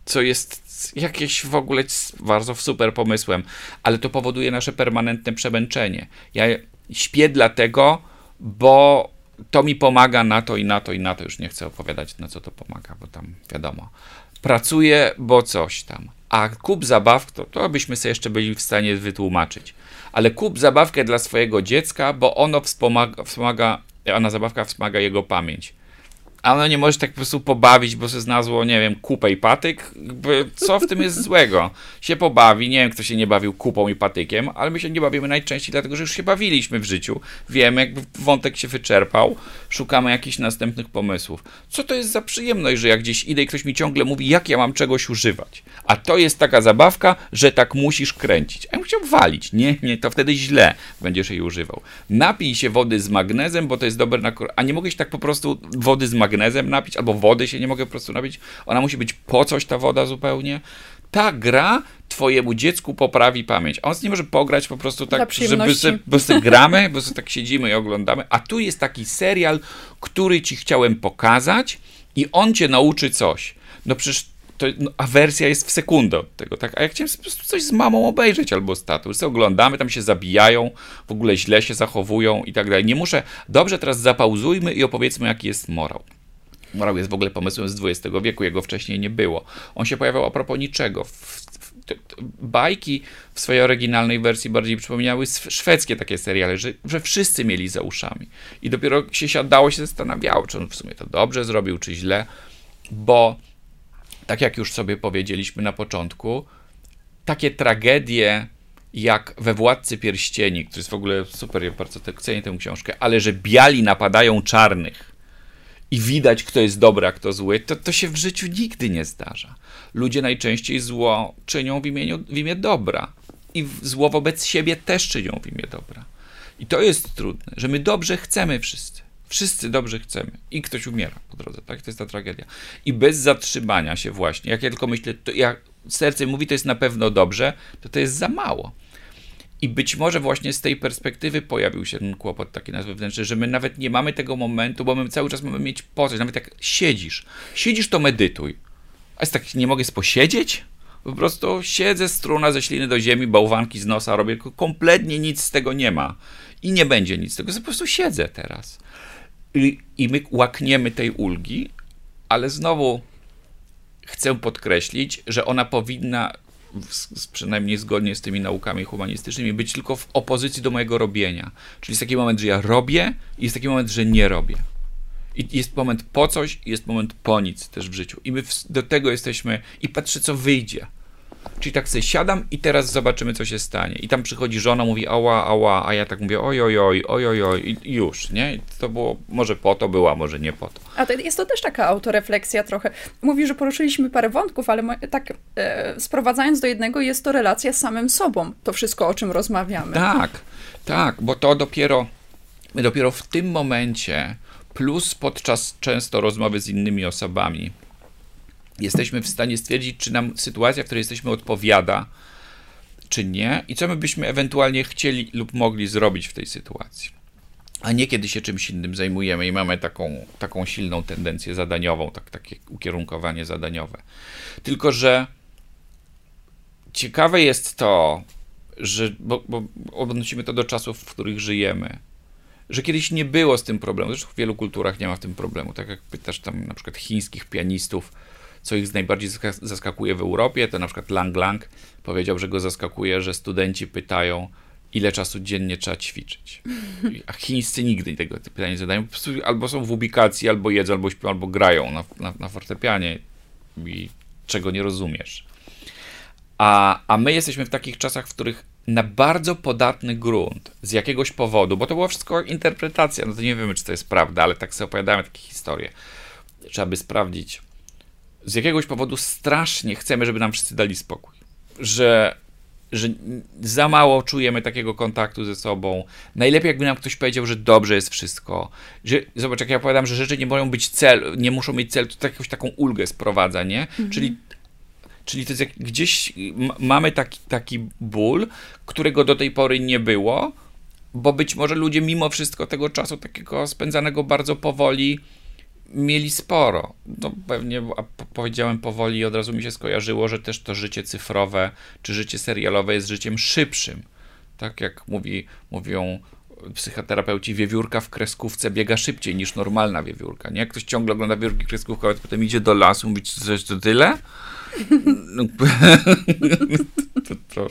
co jest jakieś w ogóle bardzo super pomysłem, ale to powoduje nasze permanentne przemęczenie. Ja śpię dlatego, bo to mi pomaga na to i na to i na to. Już nie chcę opowiadać, na co to pomaga, bo tam wiadomo. Pracuję, bo coś tam. A kup zabawk, to, to byśmy sobie jeszcze byli w stanie wytłumaczyć. Ale kup zabawkę dla swojego dziecka, bo ono wspomaga, wspomaga ona zabawka wspomaga jego pamięć a ono nie może tak po prostu pobawić, bo się znalazło, nie wiem, kupę i patyk. Co w tym jest złego? Się pobawi, nie wiem, kto się nie bawił kupą i patykiem, ale my się nie bawimy najczęściej, dlatego że już się bawiliśmy w życiu. Wiemy, jakby wątek się wyczerpał, szukamy jakichś następnych pomysłów. Co to jest za przyjemność, że jak gdzieś idę i ktoś mi ciągle mówi, jak ja mam czegoś używać. A to jest taka zabawka, że tak musisz kręcić. A ja bym chciał walić. Nie, nie, to wtedy źle będziesz jej używał. Napij się wody z magnezem, bo to jest dobre na... A nie mogłeś tak po prostu wody z magnezem magnezem napić, albo wody się nie mogę po prostu napić. Ona musi być po coś ta woda zupełnie. Ta gra twojemu dziecku poprawi pamięć. A on nie może pograć po prostu tak, żeby sobie, bo sobie gramy, bo sobie tak siedzimy i oglądamy. A tu jest taki serial, który ci chciałem pokazać i on cię nauczy coś. No przecież to, no, a wersja jest w sekundę od tego, tak? A jak chciałem po prostu coś z mamą obejrzeć albo z tatą, sobie oglądamy, tam się zabijają, w ogóle źle się zachowują i tak dalej. Nie muszę, dobrze, teraz zapauzujmy i opowiedzmy, jaki jest morał. Morał jest w ogóle pomysłem z XX wieku, jego wcześniej nie było. On się pojawiał a propos niczego. bajki w swojej oryginalnej wersji bardziej przypominały szwedzkie takie seriale, że, że wszyscy mieli za uszami. I dopiero się siadało, się zastanawiało, czy on w sumie to dobrze zrobił, czy źle, bo tak jak już sobie powiedzieliśmy na początku, takie tragedie jak we Władcy Pierścieni, który jest w ogóle super, ja bardzo cenię tę książkę, ale że biali napadają czarnych, i widać, kto jest dobry, a kto zły, to, to się w życiu nigdy nie zdarza. Ludzie najczęściej zło czynią w, imieniu, w imię dobra i zło wobec siebie też czynią w imię dobra. I to jest trudne, że my dobrze chcemy wszyscy. Wszyscy dobrze chcemy. I ktoś umiera po drodze, tak? To jest ta tragedia. I bez zatrzymania się właśnie, jak ja tylko myślę, to jak serce mówi, to jest na pewno dobrze, to to jest za mało. I być może właśnie z tej perspektywy pojawił się ten kłopot taki nas wewnętrzny, że my nawet nie mamy tego momentu, bo my cały czas mamy mieć po coś. Nawet jak siedzisz, siedzisz to medytuj. A jest tak, nie mogę posiedzieć? Po prostu siedzę, struna ze śliny do ziemi, bałwanki z nosa robię, kompletnie nic z tego nie ma. I nie będzie nic z tego, po prostu siedzę teraz. I, I my łakniemy tej ulgi, ale znowu chcę podkreślić, że ona powinna, przynajmniej zgodnie z tymi naukami humanistycznymi, być tylko w opozycji do mojego robienia. Czyli jest taki moment, że ja robię i jest taki moment, że nie robię. I jest moment po coś, i jest moment po nic też w życiu. I my do tego jesteśmy, i patrzę, co wyjdzie. Czyli tak sobie siadam i teraz zobaczymy, co się stanie. I tam przychodzi żona, mówi ała, ała, a ja tak mówię oj, oj, oj, oj, oj, oj i już, nie? I to było, może po to była, może nie po to. A to jest to też taka autorefleksja trochę. Mówi, że poruszyliśmy parę wątków, ale tak e, sprowadzając do jednego, jest to relacja z samym sobą. To wszystko, o czym rozmawiamy. Tak, tak, bo to dopiero, dopiero w tym momencie, plus podczas często rozmowy z innymi osobami, jesteśmy w stanie stwierdzić, czy nam sytuacja, w której jesteśmy, odpowiada, czy nie, i co my byśmy ewentualnie chcieli lub mogli zrobić w tej sytuacji. A nie kiedy się czymś innym zajmujemy i mamy taką, taką silną tendencję zadaniową, tak, takie ukierunkowanie zadaniowe. Tylko, że ciekawe jest to, że, bo, bo odnosimy to do czasów, w których żyjemy, że kiedyś nie było z tym problemu. Zresztą w wielu kulturach nie ma w tym problemu. Tak jak pytasz tam na przykład chińskich pianistów, co ich najbardziej zaskakuje w Europie, to na przykład Lang Lang powiedział, że go zaskakuje, że studenci pytają, ile czasu dziennie trzeba ćwiczyć. A chińscy nigdy tego pytania nie zadają. Albo są w ubikacji, albo jedzą, albo śpią, albo grają na, na, na fortepianie i czego nie rozumiesz. A, a my jesteśmy w takich czasach, w których na bardzo podatny grunt z jakiegoś powodu, bo to była wszystko interpretacja, no to nie wiemy, czy to jest prawda, ale tak sobie opowiadamy takie historie. Trzeba by sprawdzić z jakiegoś powodu strasznie chcemy, żeby nam wszyscy dali spokój. Że, że za mało czujemy takiego kontaktu ze sobą. Najlepiej, jakby nam ktoś powiedział, że dobrze jest wszystko. Że, zobacz, jak ja opowiadam, że rzeczy nie mogą być cel, nie muszą mieć celu, to tak jakąś taką ulgę sprowadza, nie? Mhm. Czyli Czyli to jest jak, gdzieś mamy taki, taki ból, którego do tej pory nie było, bo być może ludzie mimo wszystko tego czasu takiego spędzanego bardzo powoli mieli sporo. No pewnie powiedziałem powoli i od razu mi się skojarzyło, że też to życie cyfrowe czy życie serialowe jest życiem szybszym. Tak jak mówi, mówią psychoterapeuci, wiewiórka w kreskówce biega szybciej niż normalna wiewiórka. Nie? Jak ktoś ciągle ogląda wiewiórki kreskówkowe, to potem idzie do lasu, mówi, że to tyle? No, to, to,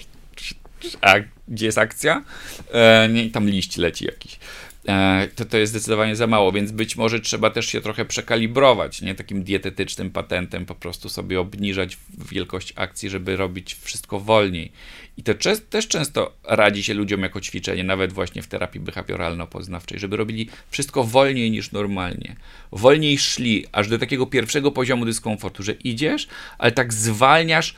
a gdzie jest akcja? E, nie, tam liść leci jakiś. E, to, to jest zdecydowanie za mało, więc być może trzeba też się trochę przekalibrować, nie takim dietetycznym patentem, po prostu sobie obniżać wielkość akcji, żeby robić wszystko wolniej. I to też często radzi się ludziom jako ćwiczenie, nawet właśnie w terapii behawioralno-poznawczej, żeby robili wszystko wolniej niż normalnie. Wolniej szli aż do takiego pierwszego poziomu dyskomfortu, że idziesz, ale tak zwalniasz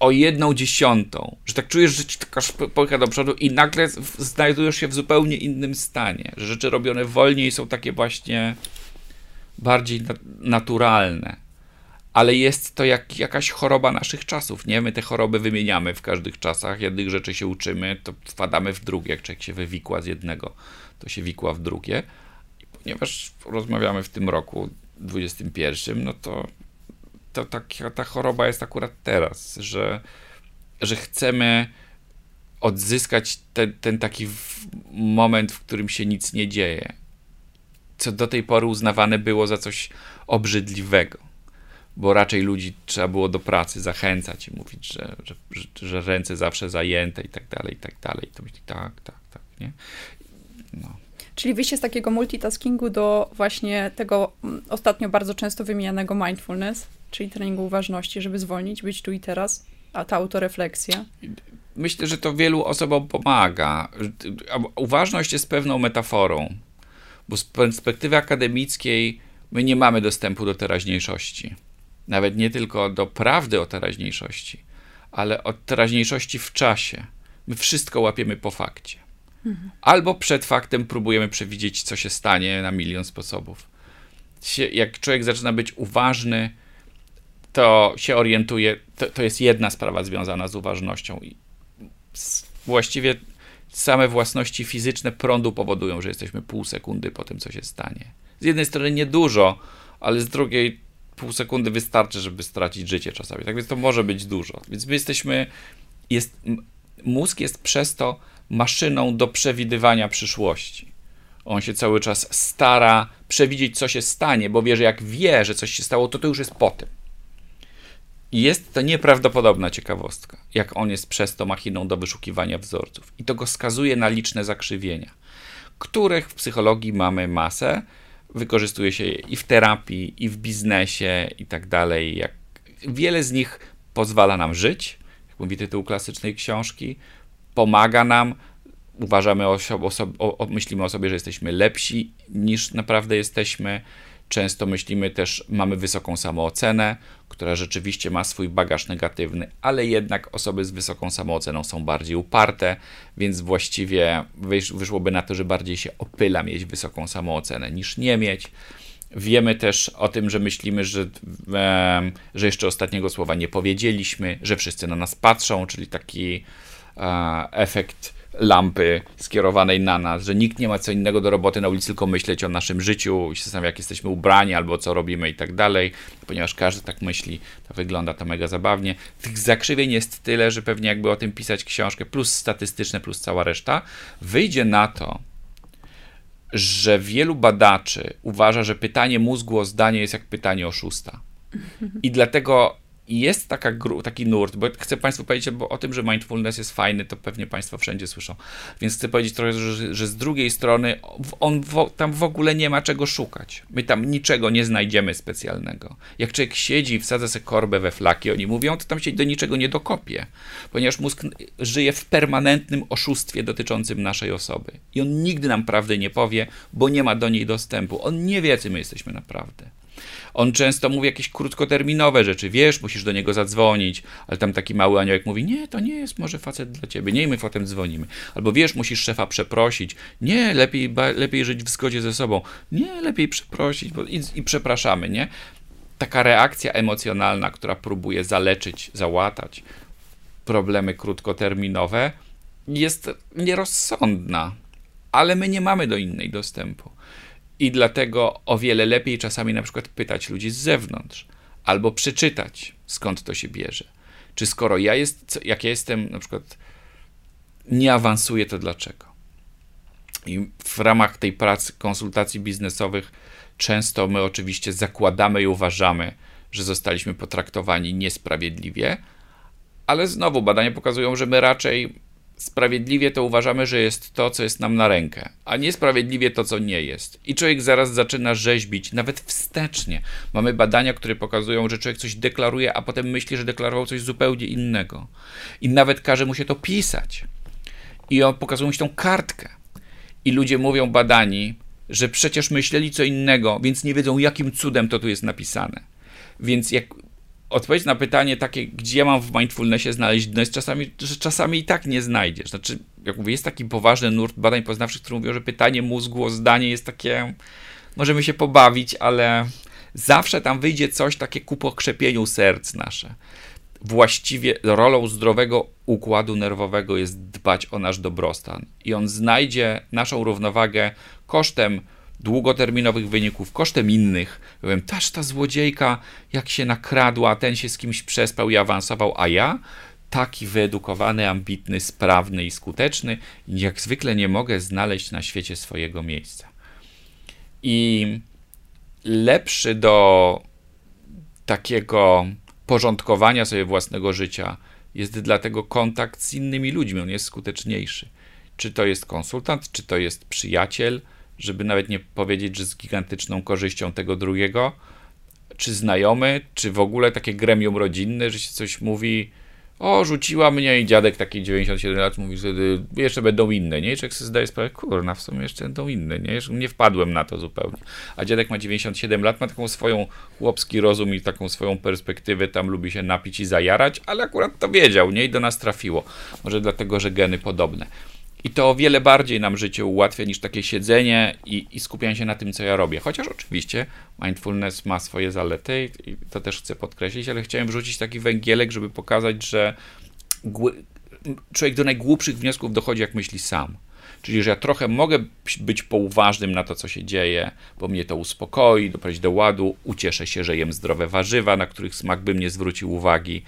o jedną dziesiątą, że tak czujesz, że ci taka szpolka do przodu i nagle znajdujesz się w zupełnie innym stanie, że rzeczy robione wolniej są takie właśnie bardziej naturalne. Ale jest to jak jakaś choroba naszych czasów, nie? My te choroby wymieniamy w każdych czasach, jednych rzeczy się uczymy, to wpadamy w drugie, jak człowiek się wywikła z jednego, to się wikła w drugie. I ponieważ rozmawiamy w tym roku 21, no to to ta, ta choroba jest akurat teraz, że, że chcemy odzyskać ten, ten taki moment, w którym się nic nie dzieje. Co do tej pory uznawane było za coś obrzydliwego, bo raczej ludzi trzeba było do pracy zachęcać i mówić, że, że, że ręce zawsze zajęte i tak dalej, i tak dalej. To myśli, tak, tak, tak, nie? No. Czyli wyjście z takiego multitaskingu do właśnie tego mm, ostatnio bardzo często wymienianego mindfulness, czyli treningu uważności, żeby zwolnić, być tu i teraz, a ta autorefleksja. Myślę, że to wielu osobom pomaga. Uważność jest pewną metaforą, bo z perspektywy akademickiej My nie mamy dostępu do teraźniejszości. Nawet nie tylko do prawdy o teraźniejszości, ale od teraźniejszości w czasie. My wszystko łapiemy po fakcie. Albo przed faktem próbujemy przewidzieć, co się stanie na milion sposobów. Jak człowiek zaczyna być uważny, to się orientuje, to, to jest jedna sprawa związana z uważnością. I właściwie same własności fizyczne prądu powodują, że jesteśmy pół sekundy po tym, co się stanie. Z jednej strony niedużo, ale z drugiej pół sekundy wystarczy, żeby stracić życie czasami. Tak więc to może być dużo. Więc my jesteśmy, jest, mózg jest przez to maszyną do przewidywania przyszłości. On się cały czas stara przewidzieć, co się stanie, bo wie, że jak wie, że coś się stało, to to już jest po tym. I jest to nieprawdopodobna ciekawostka, jak on jest przez to machiną do wyszukiwania wzorców. I to go skazuje na liczne zakrzywienia, których w psychologii mamy masę. Wykorzystuje się je i w terapii, i w biznesie, i tak dalej. Jak wiele z nich pozwala nam żyć, jak mówi tytuł klasycznej książki, pomaga nam, uważamy o, o, o, myślimy o sobie, że jesteśmy lepsi niż naprawdę jesteśmy. Często myślimy też, mamy wysoką samoocenę, która rzeczywiście ma swój bagaż negatywny, ale jednak osoby z wysoką samooceną są bardziej uparte, więc właściwie wyszłoby na to, że bardziej się opyla mieć wysoką samoocenę niż nie mieć. Wiemy też o tym, że myślimy, że, że jeszcze ostatniego słowa nie powiedzieliśmy, że wszyscy na nas patrzą, czyli taki e, efekt lampy skierowanej na nas, że nikt nie ma co innego do roboty na ulicy, tylko myśleć o naszym życiu i się jak jesteśmy ubrani albo co robimy i tak dalej, ponieważ każdy tak myśli, to wygląda to mega zabawnie. Tych zakrzywień jest tyle, że pewnie jakby o tym pisać książkę, plus statystyczne, plus cała reszta, wyjdzie na to, że wielu badaczy uważa, że pytanie mózgu o zdanie jest jak pytanie oszusta. I dlatego i jest taka, taki nurt, bo chcę Państwu powiedzieć bo o tym, że mindfulness jest fajny, to pewnie Państwo wszędzie słyszą. Więc chcę powiedzieć trochę, że, że z drugiej strony on w, tam w ogóle nie ma czego szukać. My tam niczego nie znajdziemy specjalnego. Jak człowiek siedzi i wsadza sobie korbę we flaki, oni mówią, to tam się do niczego nie dokopie, ponieważ mózg żyje w permanentnym oszustwie dotyczącym naszej osoby. I on nigdy nam prawdy nie powie, bo nie ma do niej dostępu. On nie wie, co my jesteśmy naprawdę. On często mówi jakieś krótkoterminowe rzeczy, wiesz, musisz do niego zadzwonić, ale tam taki mały aniołek mówi, nie, to nie jest może facet dla ciebie, nie, my potem dzwonimy. Albo wiesz, musisz szefa przeprosić, nie, lepiej, lepiej żyć w zgodzie ze sobą, nie, lepiej przeprosić bo, i, i przepraszamy, nie? Taka reakcja emocjonalna, która próbuje zaleczyć, załatać problemy krótkoterminowe, jest nierozsądna, ale my nie mamy do innej dostępu. I dlatego o wiele lepiej czasami na przykład pytać ludzi z zewnątrz, albo przeczytać, skąd to się bierze. Czy skoro ja jest, jak ja jestem na przykład nie awansuję, to dlaczego? I w ramach tej pracy, konsultacji biznesowych, często my oczywiście zakładamy i uważamy, że zostaliśmy potraktowani niesprawiedliwie, ale znowu badania pokazują, że my raczej Sprawiedliwie to uważamy, że jest to, co jest nam na rękę, a niesprawiedliwie to, co nie jest. I człowiek zaraz zaczyna rzeźbić, nawet wstecznie. Mamy badania, które pokazują, że człowiek coś deklaruje, a potem myśli, że deklarował coś zupełnie innego. I nawet każe mu się to pisać. I on pokazują ci tą kartkę. I ludzie mówią badani, że przecież myśleli co innego, więc nie wiedzą, jakim cudem to tu jest napisane. Więc jak odpowiedź na pytanie takie, gdzie mam w mindfulnessie znaleźć dno, jest czasami, że czasami i tak nie znajdziesz. Znaczy, jak mówię, jest taki poważny nurt badań poznawczych, który mówią, że pytanie mózgu o zdanie jest takie, możemy się pobawić, ale zawsze tam wyjdzie coś takie ku pokrzepieniu serc nasze. Właściwie rolą zdrowego układu nerwowego jest dbać o nasz dobrostan i on znajdzie naszą równowagę kosztem długoterminowych wyników kosztem innych. Byłem, taż ta złodziejka, jak się nakradła, ten się z kimś przespał i awansował, a ja taki wyedukowany, ambitny, sprawny i skuteczny, jak zwykle nie mogę znaleźć na świecie swojego miejsca. I lepszy do takiego porządkowania sobie własnego życia jest dlatego kontakt z innymi ludźmi, on jest skuteczniejszy. Czy to jest konsultant, czy to jest przyjaciel, żeby nawet nie powiedzieć, że z gigantyczną korzyścią tego drugiego, czy znajomy, czy w ogóle takie gremium rodzinne, że się coś mówi, O, rzuciła mnie i dziadek taki 97 lat mówi wtedy, jeszcze będą inne, nie? I człowiek sobie zdaje sprawę, kurna, w sumie jeszcze będą inne, nie? Nie wpadłem na to zupełnie. A dziadek ma 97 lat, ma taką swoją chłopski rozum i taką swoją perspektywę, tam lubi się napić i zajarać, ale akurat to wiedział, nie? I do nas trafiło. Może dlatego, że geny podobne. I to o wiele bardziej nam życie ułatwia niż takie siedzenie i, i skupianie się na tym, co ja robię. Chociaż oczywiście mindfulness ma swoje zalety i to też chcę podkreślić, ale chciałem wrzucić taki węgielek, żeby pokazać, że człowiek do najgłupszych wniosków dochodzi, jak myśli sam. Czyli, że ja trochę mogę być pouważnym na to, co się dzieje, bo mnie to uspokoi, doprowadzi do ładu, ucieszę się, że jem zdrowe warzywa, na których smak bym nie zwrócił uwagi,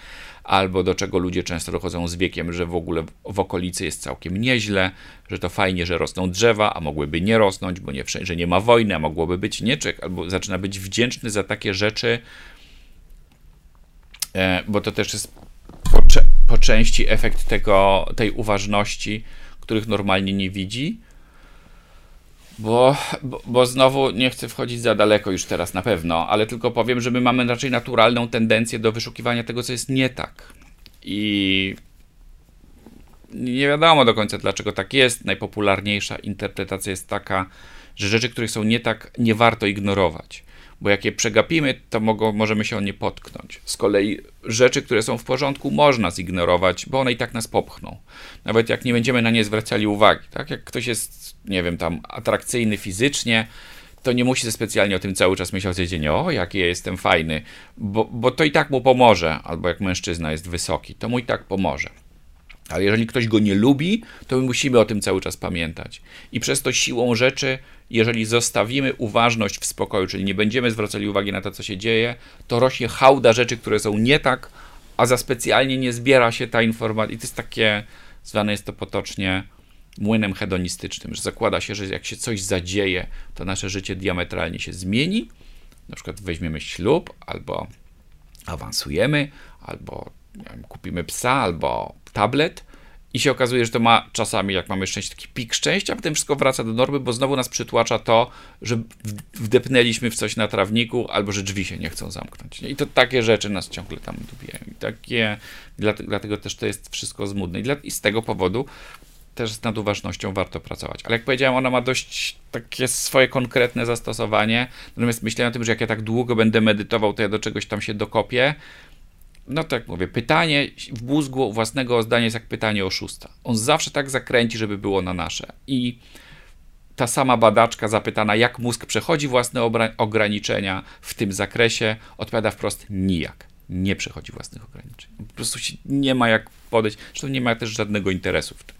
albo do czego ludzie często dochodzą z wiekiem, że w ogóle w okolicy jest całkiem nieźle, że to fajnie, że rosną drzewa, a mogłyby nie rosnąć, bo nie, że nie ma wojny, a mogłoby być nieczek, albo zaczyna być wdzięczny za takie rzeczy, e, bo to też jest po, po części efekt tego, tej uważności, których normalnie nie widzi. Bo, bo, bo, znowu nie chcę wchodzić za daleko już teraz na pewno, ale tylko powiem, że my mamy raczej naturalną tendencję do wyszukiwania tego, co jest nie tak. I nie wiadomo do końca, dlaczego tak jest. Najpopularniejsza interpretacja jest taka, że rzeczy, które są nie tak, nie warto ignorować bo jak je przegapimy, to mogą, możemy się o nie potknąć. Z kolei rzeczy, które są w porządku, można zignorować, bo one i tak nas popchną. Nawet jak nie będziemy na nie zwracali uwagi. Tak? Jak ktoś jest, nie wiem, tam atrakcyjny fizycznie, to nie musi specjalnie o tym cały czas myśleć codziennie, o jaki ja jestem fajny, bo, bo to i tak mu pomoże, albo jak mężczyzna jest wysoki, to mu i tak pomoże. Ale jeżeli ktoś go nie lubi, to my musimy o tym cały czas pamiętać. I przez to siłą rzeczy, jeżeli zostawimy uważność w spokoju, czyli nie będziemy zwracali uwagi na to, co się dzieje, to rośnie hałda rzeczy, które są nie tak, a za specjalnie nie zbiera się ta informacja. I to jest takie, zwane jest to potocznie młynem hedonistycznym, że zakłada się, że jak się coś zadzieje, to nasze życie diametralnie się zmieni. Na przykład weźmiemy ślub, albo awansujemy, albo wiem, kupimy psa, albo tablet i się okazuje, że to ma czasami, jak mamy szczęście, taki pik szczęścia, a potem wszystko wraca do normy, bo znowu nas przytłacza to, że wdepnęliśmy w coś na trawniku, albo że drzwi się nie chcą zamknąć. I to takie rzeczy nas ciągle tam dobijają. I takie, dlatego też to jest wszystko zmudne. I, dla, i z tego powodu też z naduważnością warto pracować. Ale jak powiedziałem, ona ma dość takie swoje konkretne zastosowanie. Natomiast myślałem o tym, że jak ja tak długo będę medytował, to ja do czegoś tam się dokopię no tak mówię, pytanie w mózgu własnego zdania jest jak pytanie oszusta. On zawsze tak zakręci, żeby było na nasze. I ta sama badaczka zapytana, jak mózg przechodzi własne ograniczenia w tym zakresie, odpowiada wprost nijak. Nie przechodzi własnych ograniczeń. Po prostu nie ma jak podejść. Zresztą nie ma też żadnego interesu w tym,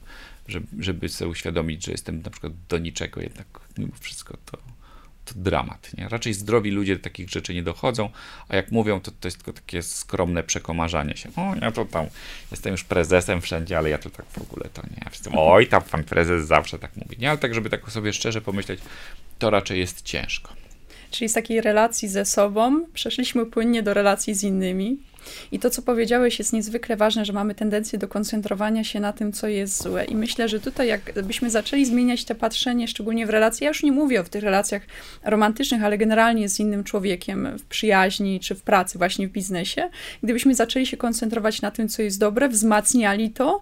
żeby, żeby sobie uświadomić, że jestem na przykład do niczego, jednak mimo wszystko to to dramat. Nie? Raczej zdrowi ludzie do takich rzeczy nie dochodzą, a jak mówią, to to jest tylko takie skromne przekomarzanie się. O, ja to tam jestem już prezesem wszędzie, ale ja to tak w ogóle to nie. Wszyscy, oj, tam pan prezes zawsze tak mówi. Nie, ale tak, żeby tak sobie szczerze pomyśleć, to raczej jest ciężko. Czyli z takiej relacji ze sobą przeszliśmy płynnie do relacji z innymi. I to, co powiedziałeś, jest niezwykle ważne, że mamy tendencję do koncentrowania się na tym, co jest złe. I myślę, że tutaj, jakbyśmy zaczęli zmieniać te patrzenie, szczególnie w relacji, ja już nie mówię o tych relacjach romantycznych, ale generalnie z innym człowiekiem, w przyjaźni czy w pracy, właśnie w biznesie, gdybyśmy zaczęli się koncentrować na tym, co jest dobre, wzmacniali to,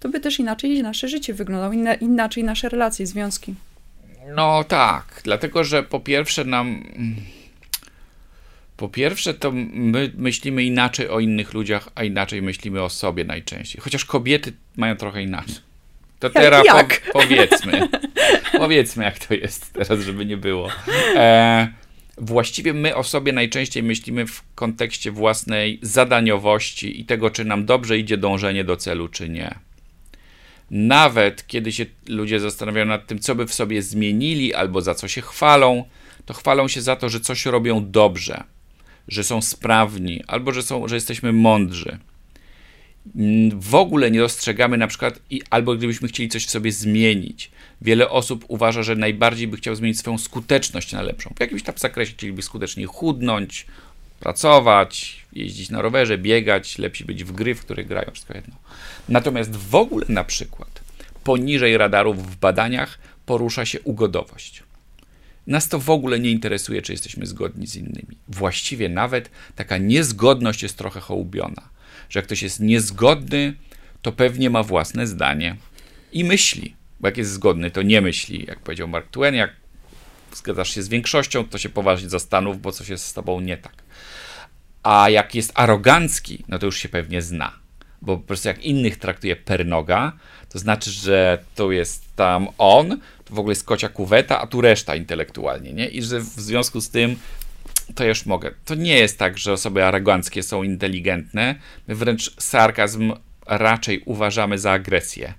to by też inaczej nasze życie wyglądało, inaczej nasze relacje, związki. No tak, dlatego że po pierwsze nam po pierwsze, to my myślimy inaczej o innych ludziach, a inaczej myślimy o sobie najczęściej. Chociaż kobiety mają trochę inaczej. To teraz jak? Po, powiedzmy. powiedzmy, jak to jest teraz, żeby nie było. E, właściwie my o sobie najczęściej myślimy w kontekście własnej zadaniowości i tego, czy nam dobrze idzie dążenie do celu, czy nie. Nawet kiedy się ludzie zastanawiają nad tym, co by w sobie zmienili albo za co się chwalą, to chwalą się za to, że coś robią dobrze że są sprawni, albo że, są, że jesteśmy mądrzy. W ogóle nie dostrzegamy na przykład, albo gdybyśmy chcieli coś w sobie zmienić. Wiele osób uważa, że najbardziej by chciał zmienić swoją skuteczność na lepszą. W jakimś tam zakresie chcieliby skutecznie chudnąć, pracować, jeździć na rowerze, biegać, lepsi być w gry, w które grają, wszystko jedno. Natomiast w ogóle na przykład poniżej radarów w badaniach porusza się ugodowość. Nas to w ogóle nie interesuje, czy jesteśmy zgodni z innymi. Właściwie nawet taka niezgodność jest trochę hołubiona. że jak ktoś jest niezgodny, to pewnie ma własne zdanie i myśli. Bo jak jest zgodny, to nie myśli. Jak powiedział Mark Twain, jak zgadzasz się z większością, to się poważnie zastanów, bo coś jest z tobą nie tak. A jak jest arogancki, no to już się pewnie zna. Bo po prostu jak innych traktuje per noga, to znaczy, że tu jest tam on, to w ogóle jest kocia kuweta, a tu reszta intelektualnie, nie? I że w związku z tym to już mogę. To nie jest tak, że osoby aroganckie są inteligentne. My wręcz sarkazm raczej uważamy za agresję,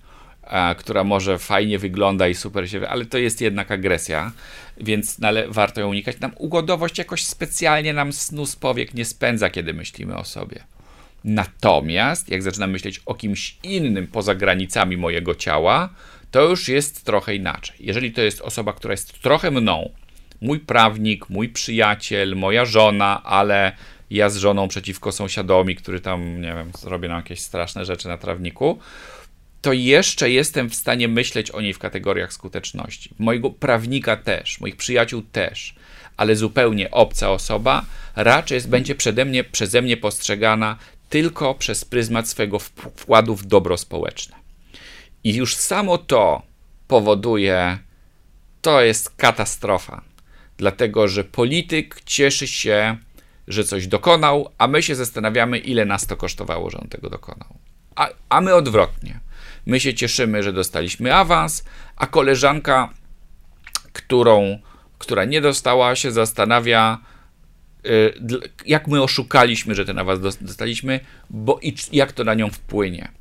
która może fajnie wygląda i super się, ale to jest jednak agresja, więc ale warto ją unikać. Nam ugodowość jakoś specjalnie nam snu z powiek nie spędza, kiedy myślimy o sobie. Natomiast jak zaczynam myśleć o kimś innym poza granicami mojego ciała, to już jest trochę inaczej. Jeżeli to jest osoba, która jest trochę mną, mój prawnik, mój przyjaciel, moja żona, ale ja z żoną przeciwko sąsiadowi, który tam, nie wiem, zrobię nam jakieś straszne rzeczy na trawniku, to jeszcze jestem w stanie myśleć o niej w kategoriach skuteczności. Mojego prawnika też, moich przyjaciół też, ale zupełnie obca osoba raczej jest, będzie przede mnie, przeze mnie postrzegana tylko przez pryzmat swojego wkładu w dobro społeczne. I już samo to powoduje, to jest katastrofa, dlatego że polityk cieszy się, że coś dokonał, a my się zastanawiamy, ile nas to kosztowało, że on tego dokonał. A, a my odwrotnie. My się cieszymy, że dostaliśmy awans, a koleżanka, którą, która nie dostała, się zastanawia, jak my oszukaliśmy, że ten awans dostaliśmy, bo i jak to na nią wpłynie.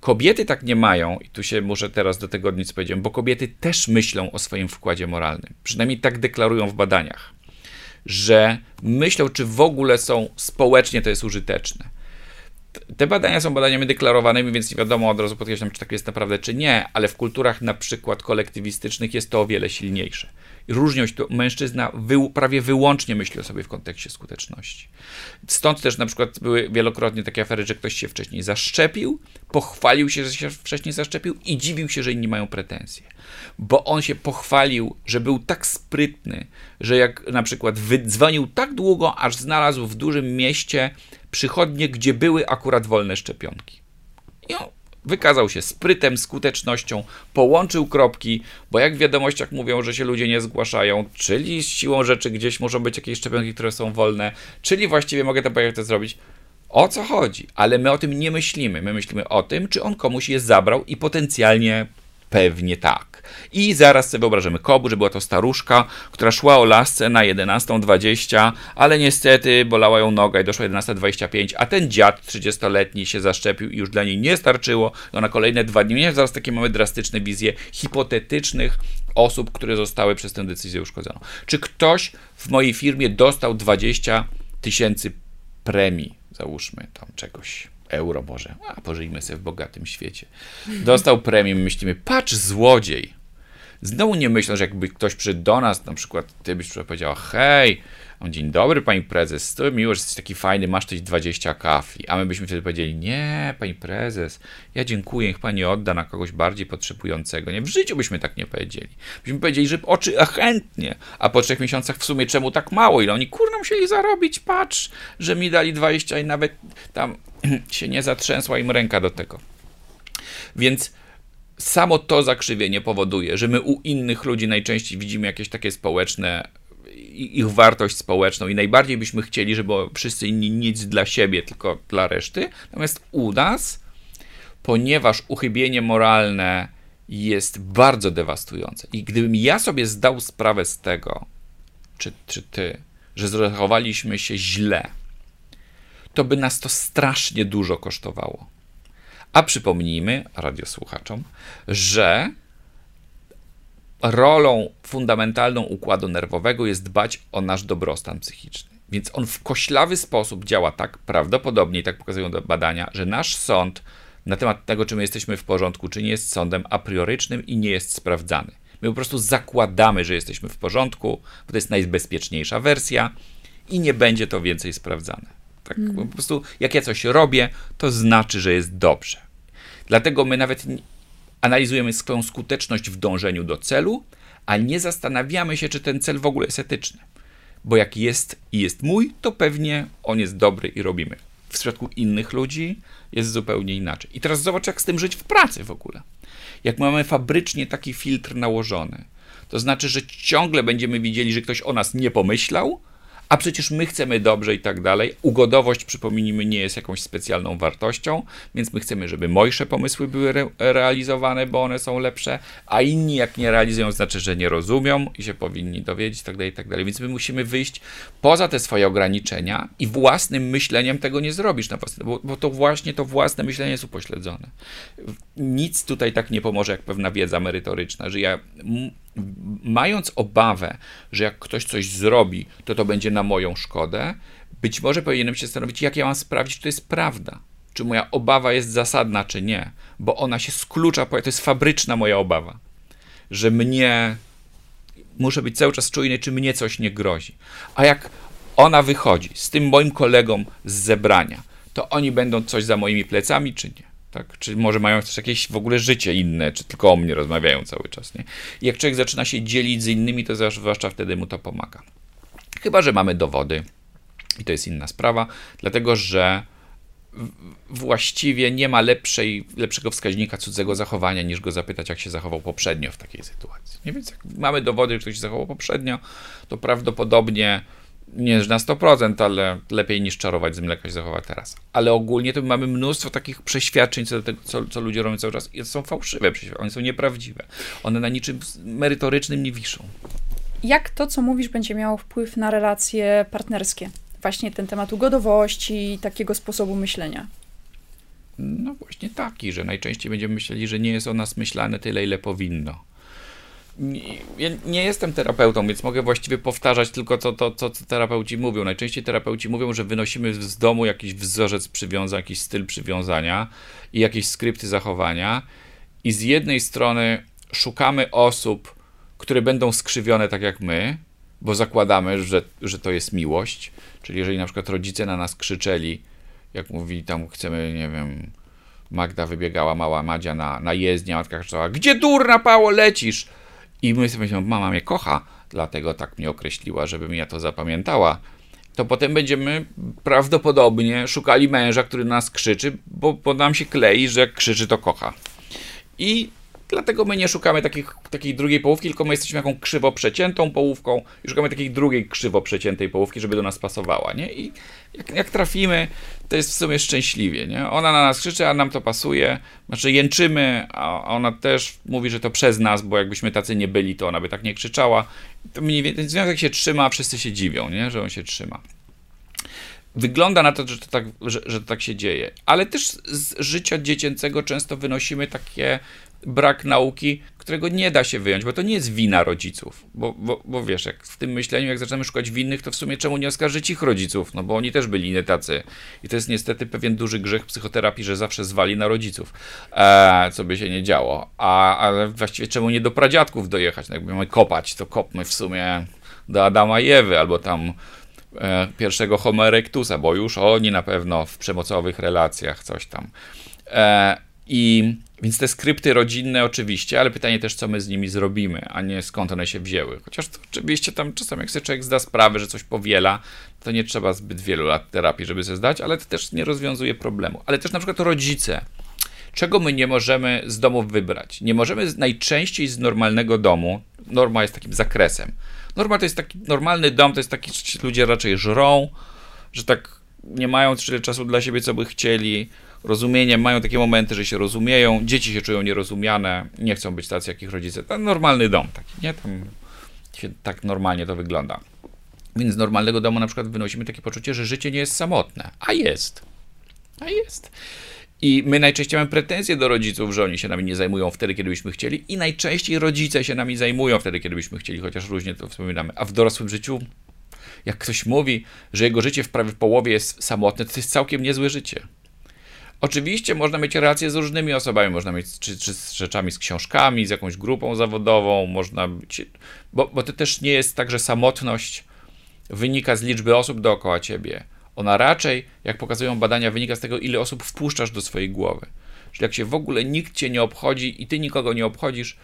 Kobiety tak nie mają, i tu się muszę teraz do tego nic powiedzieć, bo kobiety też myślą o swoim wkładzie moralnym. Przynajmniej tak deklarują w badaniach, że myślą, czy w ogóle są społecznie to jest użyteczne. Te badania są badaniami deklarowanymi, więc nie wiadomo od razu podkreślam, czy tak jest naprawdę, czy nie, ale w kulturach na przykład kolektywistycznych jest to o wiele silniejsze. Różnią się to, mężczyzna wy, prawie wyłącznie myśli o sobie w kontekście skuteczności. Stąd też na przykład były wielokrotnie takie afery, że ktoś się wcześniej zaszczepił, pochwalił się, że się wcześniej zaszczepił i dziwił się, że inni mają pretensje. Bo on się pochwalił, że był tak sprytny, że jak na przykład wydzwonił tak długo, aż znalazł w dużym mieście przychodnie, gdzie były akurat wolne szczepionki. I on wykazał się sprytem, skutecznością, połączył kropki, bo jak w wiadomościach mówią, że się ludzie nie zgłaszają, czyli z siłą rzeczy gdzieś muszą być jakieś szczepionki, które są wolne, czyli właściwie mogę to to zrobić. O co chodzi? Ale my o tym nie myślimy. My myślimy o tym, czy on komuś je zabrał i potencjalnie pewnie tak. I zaraz sobie wyobrażamy Kobu, że była to staruszka, która szła o lasce na 11.20, ale niestety bolała ją noga i doszła 11.25, a ten dziad 30-letni się zaszczepił i już dla niej nie starczyło. No na kolejne dwa dni. Zaraz takie mamy drastyczne wizje hipotetycznych osób, które zostały przez tę decyzję uszkodzone. Czy ktoś w mojej firmie dostał 20 tysięcy premii, załóżmy tam czegoś euro może, a pożyjmy sobie w bogatym świecie. Dostał premię, myślimy, patrz złodziej. Znowu nie myślę, że jakby ktoś przyszedł do nas, na przykład ty byś powiedziała, hej, dzień dobry pani prezes, to miło, że jesteś taki fajny, masz coś 20 kafli. A my byśmy wtedy powiedzieli, nie, pani prezes, ja dziękuję, niech pani odda na kogoś bardziej potrzebującego. Nie, w życiu byśmy tak nie powiedzieli. Byśmy powiedzieli, że oczy, a chętnie. A po trzech miesiącach w sumie czemu tak mało? Ile oni, kurna, musieli zarobić, patrz, że mi dali 20 i nawet tam się nie zatrzęsła im ręka do tego. Więc samo to zakrzywienie powoduje, że my u innych ludzi najczęściej widzimy jakieś takie społeczne ich wartość społeczną i najbardziej byśmy chcieli, żeby wszyscy inni nic dla siebie, tylko dla reszty. Natomiast u nas, ponieważ uchybienie moralne jest bardzo dewastujące i gdybym ja sobie zdał sprawę z tego, czy, czy ty, że zachowaliśmy się źle, to by nas to strasznie dużo kosztowało. A przypomnijmy radiosłuchaczom, że rolą fundamentalną układu nerwowego jest dbać o nasz dobrostan psychiczny. Więc on w koślawy sposób działa tak prawdopodobnie, tak pokazują badania, że nasz sąd na temat tego, czy my jesteśmy w porządku, czy nie jest sądem a priorycznym i nie jest sprawdzany. My po prostu zakładamy, że jesteśmy w porządku, bo to jest najbezpieczniejsza wersja i nie będzie to więcej sprawdzane. Tak, mm. Po prostu jak ja coś robię, to znaczy, że jest dobrze. Dlatego my nawet analizujemy swoją skuteczność w dążeniu do celu, a nie zastanawiamy się, czy ten cel w ogóle jest etyczny. Bo jak jest i jest mój, to pewnie on jest dobry i robimy. w przypadku innych ludzi jest zupełnie inaczej. I teraz zobacz, jak z tym żyć w pracy w ogóle. Jak mamy fabrycznie taki filtr nałożony, to znaczy, że ciągle będziemy widzieli, że ktoś o nas nie pomyślał, a przecież my chcemy dobrze i tak dalej. Ugodowość, przypomnijmy, nie jest jakąś specjalną wartością, więc my chcemy, żeby mojsze pomysły były re realizowane, bo one są lepsze, a inni jak nie realizują, znaczy, że nie rozumią i się powinni dowiedzieć i tak dalej, i tak dalej. Więc my musimy wyjść poza te swoje ograniczenia i własnym myśleniem tego nie zrobisz, na własne, bo, bo to właśnie to własne myślenie jest upośledzone. Nic tutaj tak nie pomoże, jak pewna wiedza merytoryczna, że ja mając obawę, że jak ktoś coś zrobi, to to będzie na moją szkodę, być może powinienem się zastanowić, jak ja mam sprawdzić, czy to jest prawda. Czy moja obawa jest zasadna, czy nie, bo ona się sklucza, to jest fabryczna moja obawa, że mnie, muszę być cały czas czujny, czy mnie coś nie grozi. A jak ona wychodzi z tym moim kolegą z zebrania, to oni będą coś za moimi plecami, czy nie? Tak? Czy może mają też jakieś w ogóle życie inne, czy tylko o mnie rozmawiają cały czas. Nie? I jak człowiek zaczyna się dzielić z innymi, to zwłaszcza wtedy mu to pomaga. Chyba, że mamy dowody. I to jest inna sprawa, dlatego że właściwie nie ma lepszej, lepszego wskaźnika cudzego zachowania, niż go zapytać, jak się zachował poprzednio w takiej sytuacji. Nie? Więc jak mamy dowody, że ktoś się zachował poprzednio, to prawdopodobnie nie na 100%, ale lepiej niż czarować z mleka się zachowa teraz. Ale ogólnie to mamy mnóstwo takich przeświadczeń co do tego, co, co ludzie robią cały czas. I to są fałszywe przeświadczenia, one są nieprawdziwe. One na niczym merytorycznym nie wiszą. Jak to, co mówisz, będzie miało wpływ na relacje partnerskie? Właśnie ten temat ugodowości i takiego sposobu myślenia. No właśnie taki, że najczęściej będziemy myśleli, że nie jest o nas myślane tyle, ile powinno nie jestem terapeutą, więc mogę właściwie powtarzać tylko to, to, to, co terapeuci mówią. Najczęściej terapeuci mówią, że wynosimy z domu jakiś wzorzec przywiązania, jakiś styl przywiązania i jakieś skrypty zachowania i z jednej strony szukamy osób, które będą skrzywione tak jak my, bo zakładamy, że, że to jest miłość, czyli jeżeli na przykład rodzice na nas krzyczeli, jak mówi tam chcemy, nie wiem, Magda wybiegała, mała Madzia na, na jezdnię, matka krzyczała, gdzie durna Pało lecisz? I my sobie myślimy, mama mnie kocha, dlatego tak mnie określiła, żeby ja to zapamiętała. To potem będziemy prawdopodobnie szukali męża, który nas krzyczy, bo, bo nam się klei, że jak krzyczy, to kocha. I Dlatego my nie szukamy takich, takiej drugiej połówki, tylko my jesteśmy taką krzywo przeciętą połówką i szukamy takiej drugiej krzywo przeciętej połówki, żeby do nas pasowała, nie? I jak, jak, trafimy, to jest w sumie szczęśliwie, nie? Ona na nas krzyczy, a nam to pasuje, znaczy jęczymy, a ona też mówi, że to przez nas, bo jakbyśmy tacy nie byli, to ona by tak nie krzyczała. To mniej więcej, związek się trzyma, a wszyscy się dziwią, nie? Że on się trzyma wygląda na to, że to, tak, że, że to tak się dzieje. Ale też z życia dziecięcego często wynosimy takie brak nauki, którego nie da się wyjąć, bo to nie jest wina rodziców. Bo, bo, bo wiesz, jak w tym myśleniu, jak zaczynamy szukać winnych, to w sumie czemu nie oskarżyć ich rodziców? No bo oni też byli nie tacy. I to jest niestety pewien duży grzech psychoterapii, że zawsze zwali na rodziców, e, co by się nie działo. A, ale właściwie czemu nie do pradziadków dojechać? No mamy kopać, to kopmy w sumie do Adama i Ewy, albo tam e, pierwszego Homo erectusa, bo już oni na pewno w przemocowych relacjach coś tam. E, I więc te skrypty rodzinne oczywiście, ale pytanie też, co my z nimi zrobimy, a nie skąd one się wzięły. Chociaż to oczywiście tam czasem, jak sobie człowiek zda sprawę, że coś powiela, to nie trzeba zbyt wielu lat terapii, żeby się zdać, ale to też nie rozwiązuje problemu. Ale też na przykład rodzice. Czego my nie możemy z domów wybrać? Nie możemy najczęściej z normalnego domu, norma jest takim zakresem. Norma to jest taki, normalny dom to jest taki, że ludzie raczej żrą, że tak nie mają tyle czasu dla siebie, co by chcieli, rozumieniem, mają takie momenty, że się rozumieją, dzieci się czują nierozumiane, nie chcą być tacy jak ich rodzice. To normalny dom taki, nie? Tam się, tak normalnie to wygląda. Więc z normalnego domu na przykład wynosimy takie poczucie, że życie nie jest samotne. A jest. A jest. I my najczęściej mamy pretensje do rodziców, że oni się nami nie zajmują wtedy, kiedy byśmy chcieli, i najczęściej rodzice się nami zajmują wtedy, kiedy byśmy chcieli, chociaż różnie to wspominamy. A w dorosłym życiu, jak ktoś mówi, że jego życie w prawie połowie jest samotne, to jest całkiem niezłe życie. Oczywiście można mieć relacje z różnymi osobami, można mieć czy, czy z rzeczami, z książkami, z jakąś grupą zawodową, można być, bo, bo to też nie jest tak, że samotność wynika z liczby osób dookoła ciebie. Ona raczej, jak pokazują badania, wynika z tego, ile osób wpuszczasz do swojej głowy. Czyli jak się w ogóle nikt cię nie obchodzi i ty nikogo nie obchodzisz,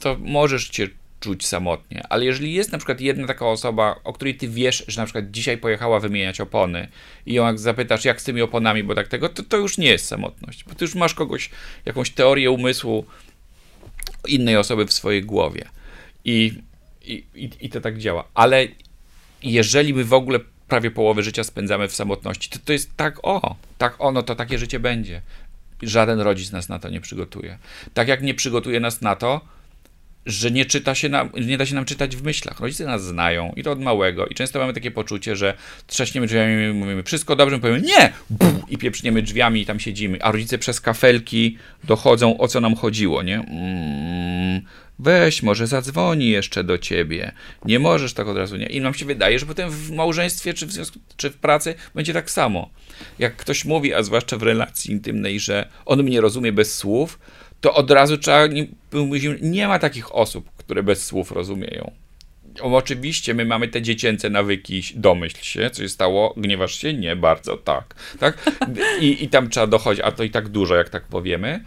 to możesz cię czuć samotnie, ale jeżeli jest na przykład jedna taka osoba, o której ty wiesz, że na przykład dzisiaj pojechała wymieniać opony i ją jak zapytasz, jak z tymi oponami, bo tak tego, to, to już nie jest samotność, bo ty już masz kogoś, jakąś teorię umysłu innej osoby w swojej głowie. I, i, i to tak działa. Ale jeżeli my w ogóle prawie połowę życia spędzamy w samotności, to to jest tak o, tak ono, to takie życie będzie. Żaden rodzic nas na to nie przygotuje. Tak jak nie przygotuje nas na to, że nie czyta się nam, nie da się nam czytać w myślach. Rodzice nas znają i to od małego i często mamy takie poczucie, że trzaśniemy drzwiami mówimy wszystko dobrze, powiemy nie! I pieprzniemy drzwiami i tam siedzimy, a rodzice przez kafelki dochodzą o co nam chodziło, nie? Mm, weź, może zadzwoni jeszcze do ciebie. Nie możesz tak od razu, nie? I nam się wydaje, że potem w małżeństwie czy w związku, czy w pracy będzie tak samo. Jak ktoś mówi, a zwłaszcza w relacji intymnej, że on mnie rozumie bez słów, to od razu trzeba, nie, ma takich osób, które bez słów rozumieją. Oczywiście my mamy te dziecięce nawyki, domyśl się, co się stało, gniewasz się? Nie, bardzo, tak. tak? I, I tam trzeba dochodzić, a to i tak dużo, jak tak powiemy.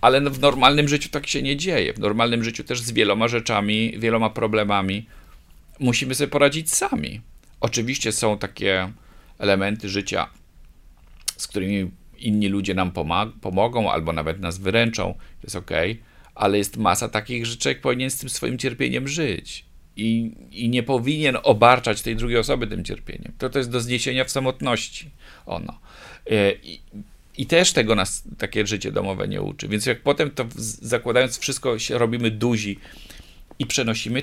Ale w normalnym życiu tak się nie dzieje. W normalnym życiu też z wieloma rzeczami, wieloma problemami musimy sobie poradzić sami. Oczywiście są takie elementy życia, z którymi inni ludzie nam pomogą albo nawet nas wyręczą, to jest ok, ale jest masa takich, że człowiek powinien z tym swoim cierpieniem żyć. I, I nie powinien obarczać tej drugiej osoby tym cierpieniem. To, to jest do zniesienia w samotności ono. E, I, i też tego nas takie życie domowe nie uczy. Więc jak potem to zakładając wszystko robimy duzi i przenosimy,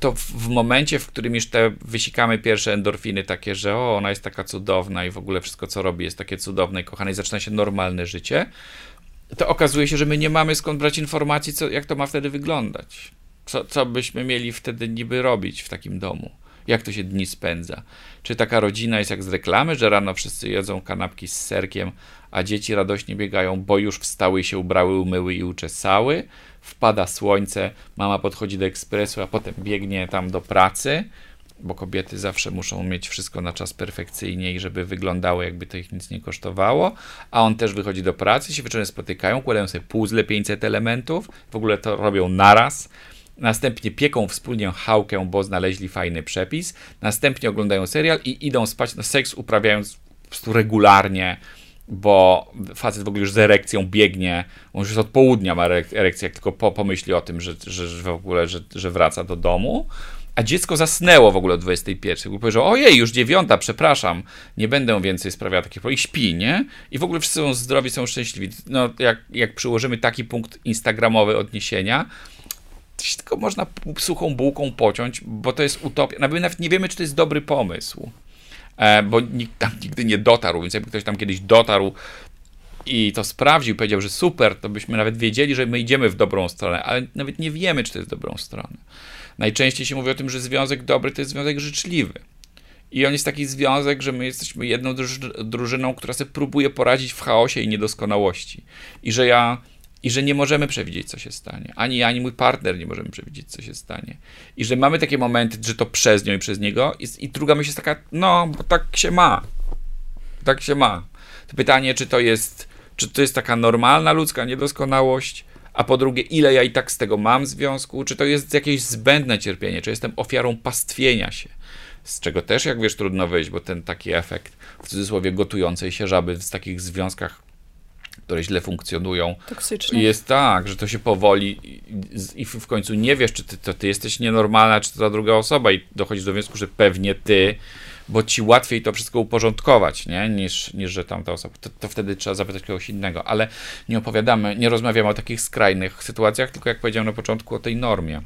to w, w, momencie, w którym już te wysikamy pierwsze endorfiny takie, że o, ona jest taka cudowna i w ogóle wszystko, co robi, jest takie cudowne i kochane i zaczyna się normalne życie, to okazuje się, że my nie mamy skąd brać informacji, co, jak to ma wtedy wyglądać. Co, co byśmy mieli wtedy niby robić w takim domu? Jak to się dni spędza? Czy taka rodzina jest jak z reklamy, że rano wszyscy jedzą kanapki z serkiem, a dzieci radośnie biegają, bo już wstały się ubrały, umyły i uczesały? Wpada słońce, mama podchodzi do ekspresu, a potem biegnie tam do pracy, bo kobiety zawsze muszą mieć wszystko na czas perfekcyjnie i żeby wyglądało, jakby to ich nic nie kosztowało, a on też wychodzi do pracy, się wieczorem spotykają, kładają sobie puzzle 500 elementów, w ogóle to robią naraz, następnie pieką wspólnie chałkę, bo znaleźli fajny przepis, następnie oglądają serial i idą spać, no seks uprawiając po prostu regularnie, bo facet w ogóle już z erekcją biegnie, on już od południa ma erekcję, jak tylko po, pomyśli o tym, że, że, w ogóle, że, że wraca do domu, a dziecko zasnęło w ogóle o 21. I powiedział, ojej, już dziewiąta, przepraszam, nie będę więcej sprawiał takich i śpi, nie? I w ogóle wszyscy są zdrowi, są szczęśliwi. No, jak, jak przyłożymy taki punkt instagramowy odniesienia, to się tylko można suchą bułką pociąć, bo to jest utopia. Nawet nie wiemy, czy to jest dobry pomysł. E, bo nikt tam nigdy nie dotarł, więc jakby ktoś tam kiedyś dotarł i to sprawdził, powiedział, że super, to byśmy nawet wiedzieli, że my idziemy w dobrą stronę, ale nawet nie wiemy, czy to jest dobrą stronę. Najczęściej się mówi o tym, że związek dobry to jest związek życzliwy. I on jest taki związek, że my jesteśmy jedną drużyną, która sobie próbuje poradzić w chaosie i niedoskonałości. I że ja i że nie możemy przewidzieć, co się stanie. Ani ja, ani mój partner nie możemy przewidzieć, co się stanie. I że mamy takie momenty, że to przez nią i przez niego. I, i druga myśl jest taka, no, bo tak się ma. Tak się ma. To pytanie, czy to jest, czy to jest taka normalna ludzka niedoskonałość, a po drugie, ile ja i tak z tego mam w związku, czy to jest jakieś zbędne cierpienie, czy jestem ofiarą pastwienia się, z czego też, jak wiesz, trudno wyjść, bo ten taki efekt, w cudzysłowie, gotującej się żaby w takich związkach które źle funkcjonują. Toksyczne. Jest tak, że to się powoli i w końcu nie wiesz, czy ty, to ty jesteś nienormalna, czy to ta druga osoba i dochodzisz do wniosku, że pewnie ty, bo ci łatwiej to wszystko uporządkować, nie? Niż, niż że tamta osoba. To, to wtedy trzeba zapytać kogoś innego, ale nie opowiadamy, nie rozmawiamy o takich skrajnych sytuacjach, tylko jak powiedziałem na początku o tej normie.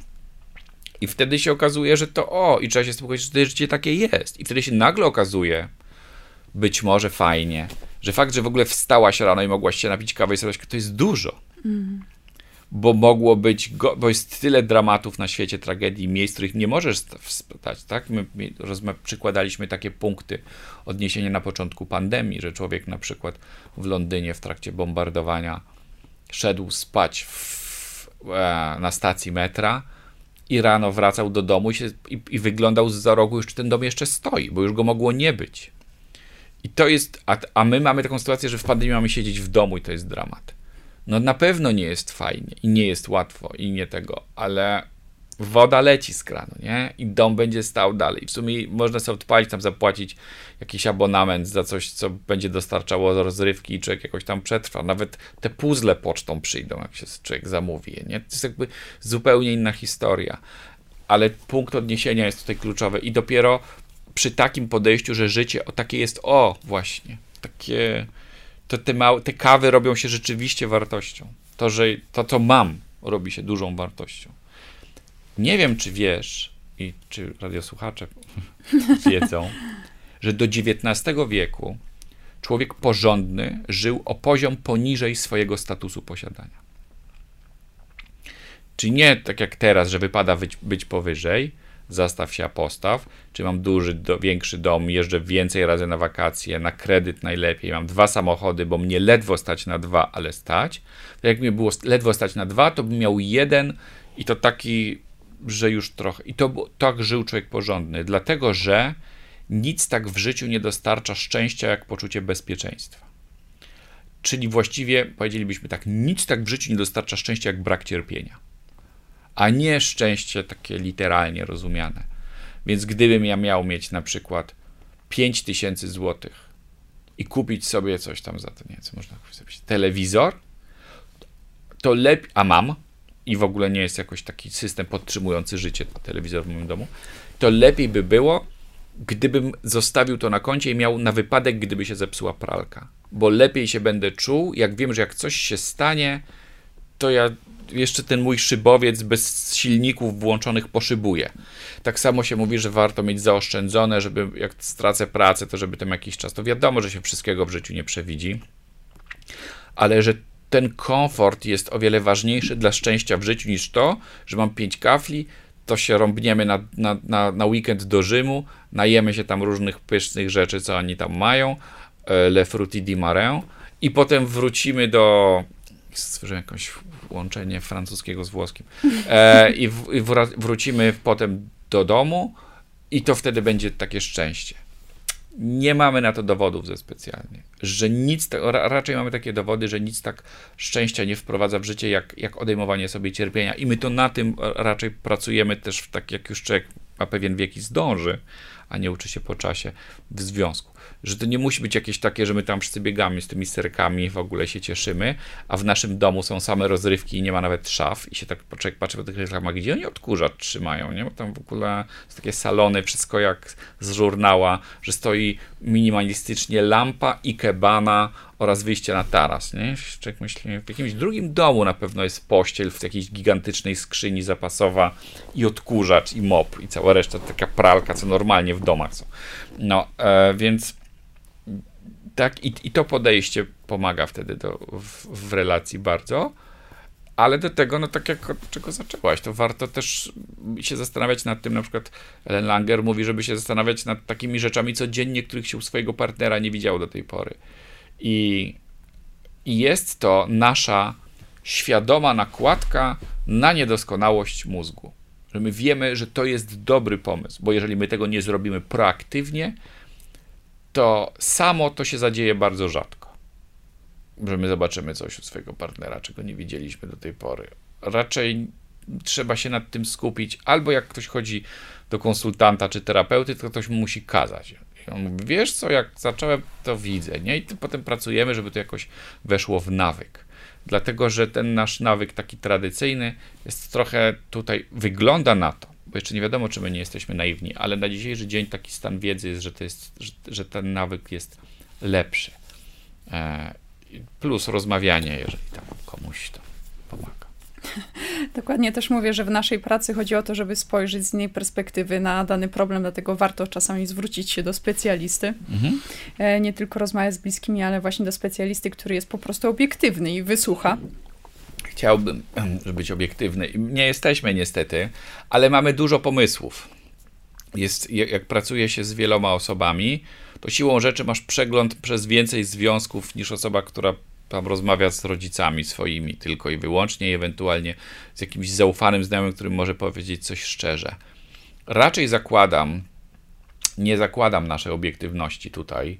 I wtedy się okazuje, że to o, i trzeba się spokojnie, że to życie takie jest. I wtedy się nagle okazuje, być może fajnie, że fakt, że w ogóle wstałaś rano i mogłaś się napić kawy i sobie to jest dużo. Mm. Bo mogło być, go, bo jest tyle dramatów na świecie, tragedii, miejsc, których nie możesz stać, tak? My, my przykładaliśmy takie punkty odniesienia na początku pandemii, że człowiek na przykład w Londynie w trakcie bombardowania szedł spać w, e, na stacji metra i rano wracał do domu i, się, i, i wyglądał z za rogu, już czy ten dom jeszcze stoi, bo już go mogło nie być. I to jest, a, a my mamy taką sytuację, że w pandemii mamy siedzieć w domu i to jest dramat. No na pewno nie jest fajnie i nie jest łatwo i nie tego, ale woda leci z kranu, nie? I dom będzie stał dalej. W sumie można sobie odpalić, tam zapłacić jakiś abonament za coś, co będzie dostarczało rozrywki i człowiek jakoś tam przetrwa. Nawet te puzzle pocztą przyjdą, jak się człowiek zamówi nie? To jest jakby zupełnie inna historia. Ale punkt odniesienia jest tutaj kluczowy i dopiero przy takim podejściu, że życie o takie jest, o właśnie, takie, to te, małe, te kawy robią się rzeczywiście wartością. To, że to, co mam, robi się dużą wartością. Nie wiem, czy wiesz i czy radiosłuchacze wiedzą, że do XIX wieku człowiek porządny żył o poziom poniżej swojego statusu posiadania. Czyli nie tak jak teraz, że wypada być, być powyżej, zastaw się, a postaw, czy mam duży, do, większy dom, jeżdżę więcej razy na wakacje, na kredyt najlepiej, mam dwa samochody, bo mnie ledwo stać na dwa, ale stać. Tak jak mnie było ledwo stać na dwa, to bym miał jeden i to taki, że już trochę. I to tak żył człowiek porządny, dlatego że nic tak w życiu nie dostarcza szczęścia jak poczucie bezpieczeństwa. Czyli właściwie powiedzielibyśmy tak, nic tak w życiu nie dostarcza szczęścia jak brak cierpienia, a nie szczęście takie literalnie rozumiane. Więc gdybym ja miał mieć na przykład 5 tysięcy złotych i kupić sobie coś tam za to, nie co można kupić sobie, telewizor, to lepiej, a mam, i w ogóle nie jest jakoś taki system podtrzymujący życie telewizor w moim domu, to lepiej by było, gdybym zostawił to na koncie i miał na wypadek, gdyby się zepsuła pralka. Bo lepiej się będę czuł, jak wiem, że jak coś się stanie, to ja jeszcze ten mój szybowiec bez silników włączonych poszybuje. Tak samo się mówi, że warto mieć zaoszczędzone, żeby jak stracę pracę, to żeby tam jakiś czas, to wiadomo, że się wszystkiego w życiu nie przewidzi, ale że ten komfort jest o wiele ważniejszy dla szczęścia w życiu niż to, że mam pięć kafli, to się rąbniemy na, na, na, na weekend do Rzymu, najemy się tam różnych pysznych rzeczy, co oni tam mają, e, Le Frutti di Marin, i potem wrócimy do. Stworzyłem jakieś łączenie francuskiego z włoskim. E, I, w, i wrócimy potem do domu, i to wtedy będzie takie szczęście. Nie mamy na to dowodów ze specjalnie, że nic, raczej mamy takie dowody, że nic tak szczęścia nie wprowadza w życie, jak, jak odejmowanie sobie cierpienia. I my to na tym raczej pracujemy też, w tak jak już człowiek ma pewien wiek i zdąży, a nie uczy się po czasie w związku. Że to nie musi być jakieś takie, że my tam wszyscy biegamy z tymi serkami, w ogóle się cieszymy, a w naszym domu są same rozrywki i nie ma nawet szaf i się tak człowiek patrzy po tych reklamach, gdzie oni odkurzacz trzymają, nie? Bo tam w ogóle są takie salony, wszystko jak z żurnała, że stoi minimalistycznie lampa, ikebana oraz wyjście na taras, nie? Człowiek myśli, w jakimś drugim domu na pewno jest pościel w jakiejś gigantycznej skrzyni zapasowa i odkurzacz i mop i cała reszta taka pralka, co normalnie w domach są. No, e, więc tak, i, i to podejście pomaga wtedy do, w, w relacji bardzo. Ale do tego, no tak jak od czego zaczęłaś, to warto też się zastanawiać nad tym, na przykład Ellen Langer mówi, żeby się zastanawiać nad takimi rzeczami codziennie, których się u swojego partnera nie widział do tej pory. I, i jest to nasza świadoma nakładka na niedoskonałość mózgu. Że my wiemy, że to jest dobry pomysł, bo jeżeli my tego nie zrobimy proaktywnie, to samo to się zadzieje bardzo rzadko. Że my zobaczymy coś u swojego partnera, czego nie widzieliśmy do tej pory. Raczej trzeba się nad tym skupić, albo jak ktoś chodzi do konsultanta czy terapeuty, to ktoś mu musi kazać. I on mówi, wiesz co, jak zacząłem, to widzę, nie? I potem pracujemy, żeby to jakoś weszło w nawyk. Dlatego, że ten nasz nawyk taki tradycyjny jest trochę tutaj, wygląda na to, bo jeszcze nie wiadomo, czy my nie jesteśmy naiwni, ale na dzisiejszy dzień taki stan wiedzy jest, że, to jest, że, że ten nawyk jest lepszy. E, plus rozmawianie, jeżeli tam komuś to pomaga. Dokładnie też mówię, że w naszej pracy chodzi o to, żeby spojrzeć z innej perspektywy na dany problem, dlatego warto czasami zwrócić się do specjalisty. Mhm. E, nie tylko rozmawiać z bliskimi, ale właśnie do specjalisty, który jest po prostu obiektywny i wysłucha chciałbym, być obiektywny. Nie jesteśmy niestety, ale mamy dużo pomysłów. Jest, jak pracuje się z wieloma osobami, to siłą rzeczy masz przegląd przez więcej związków niż osoba, która tam rozmawia z rodzicami swoimi tylko i wyłącznie, ewentualnie z jakimś zaufanym znajomym, którym może powiedzieć coś szczerze. Raczej zakładam, nie zakładam naszej obiektywności tutaj,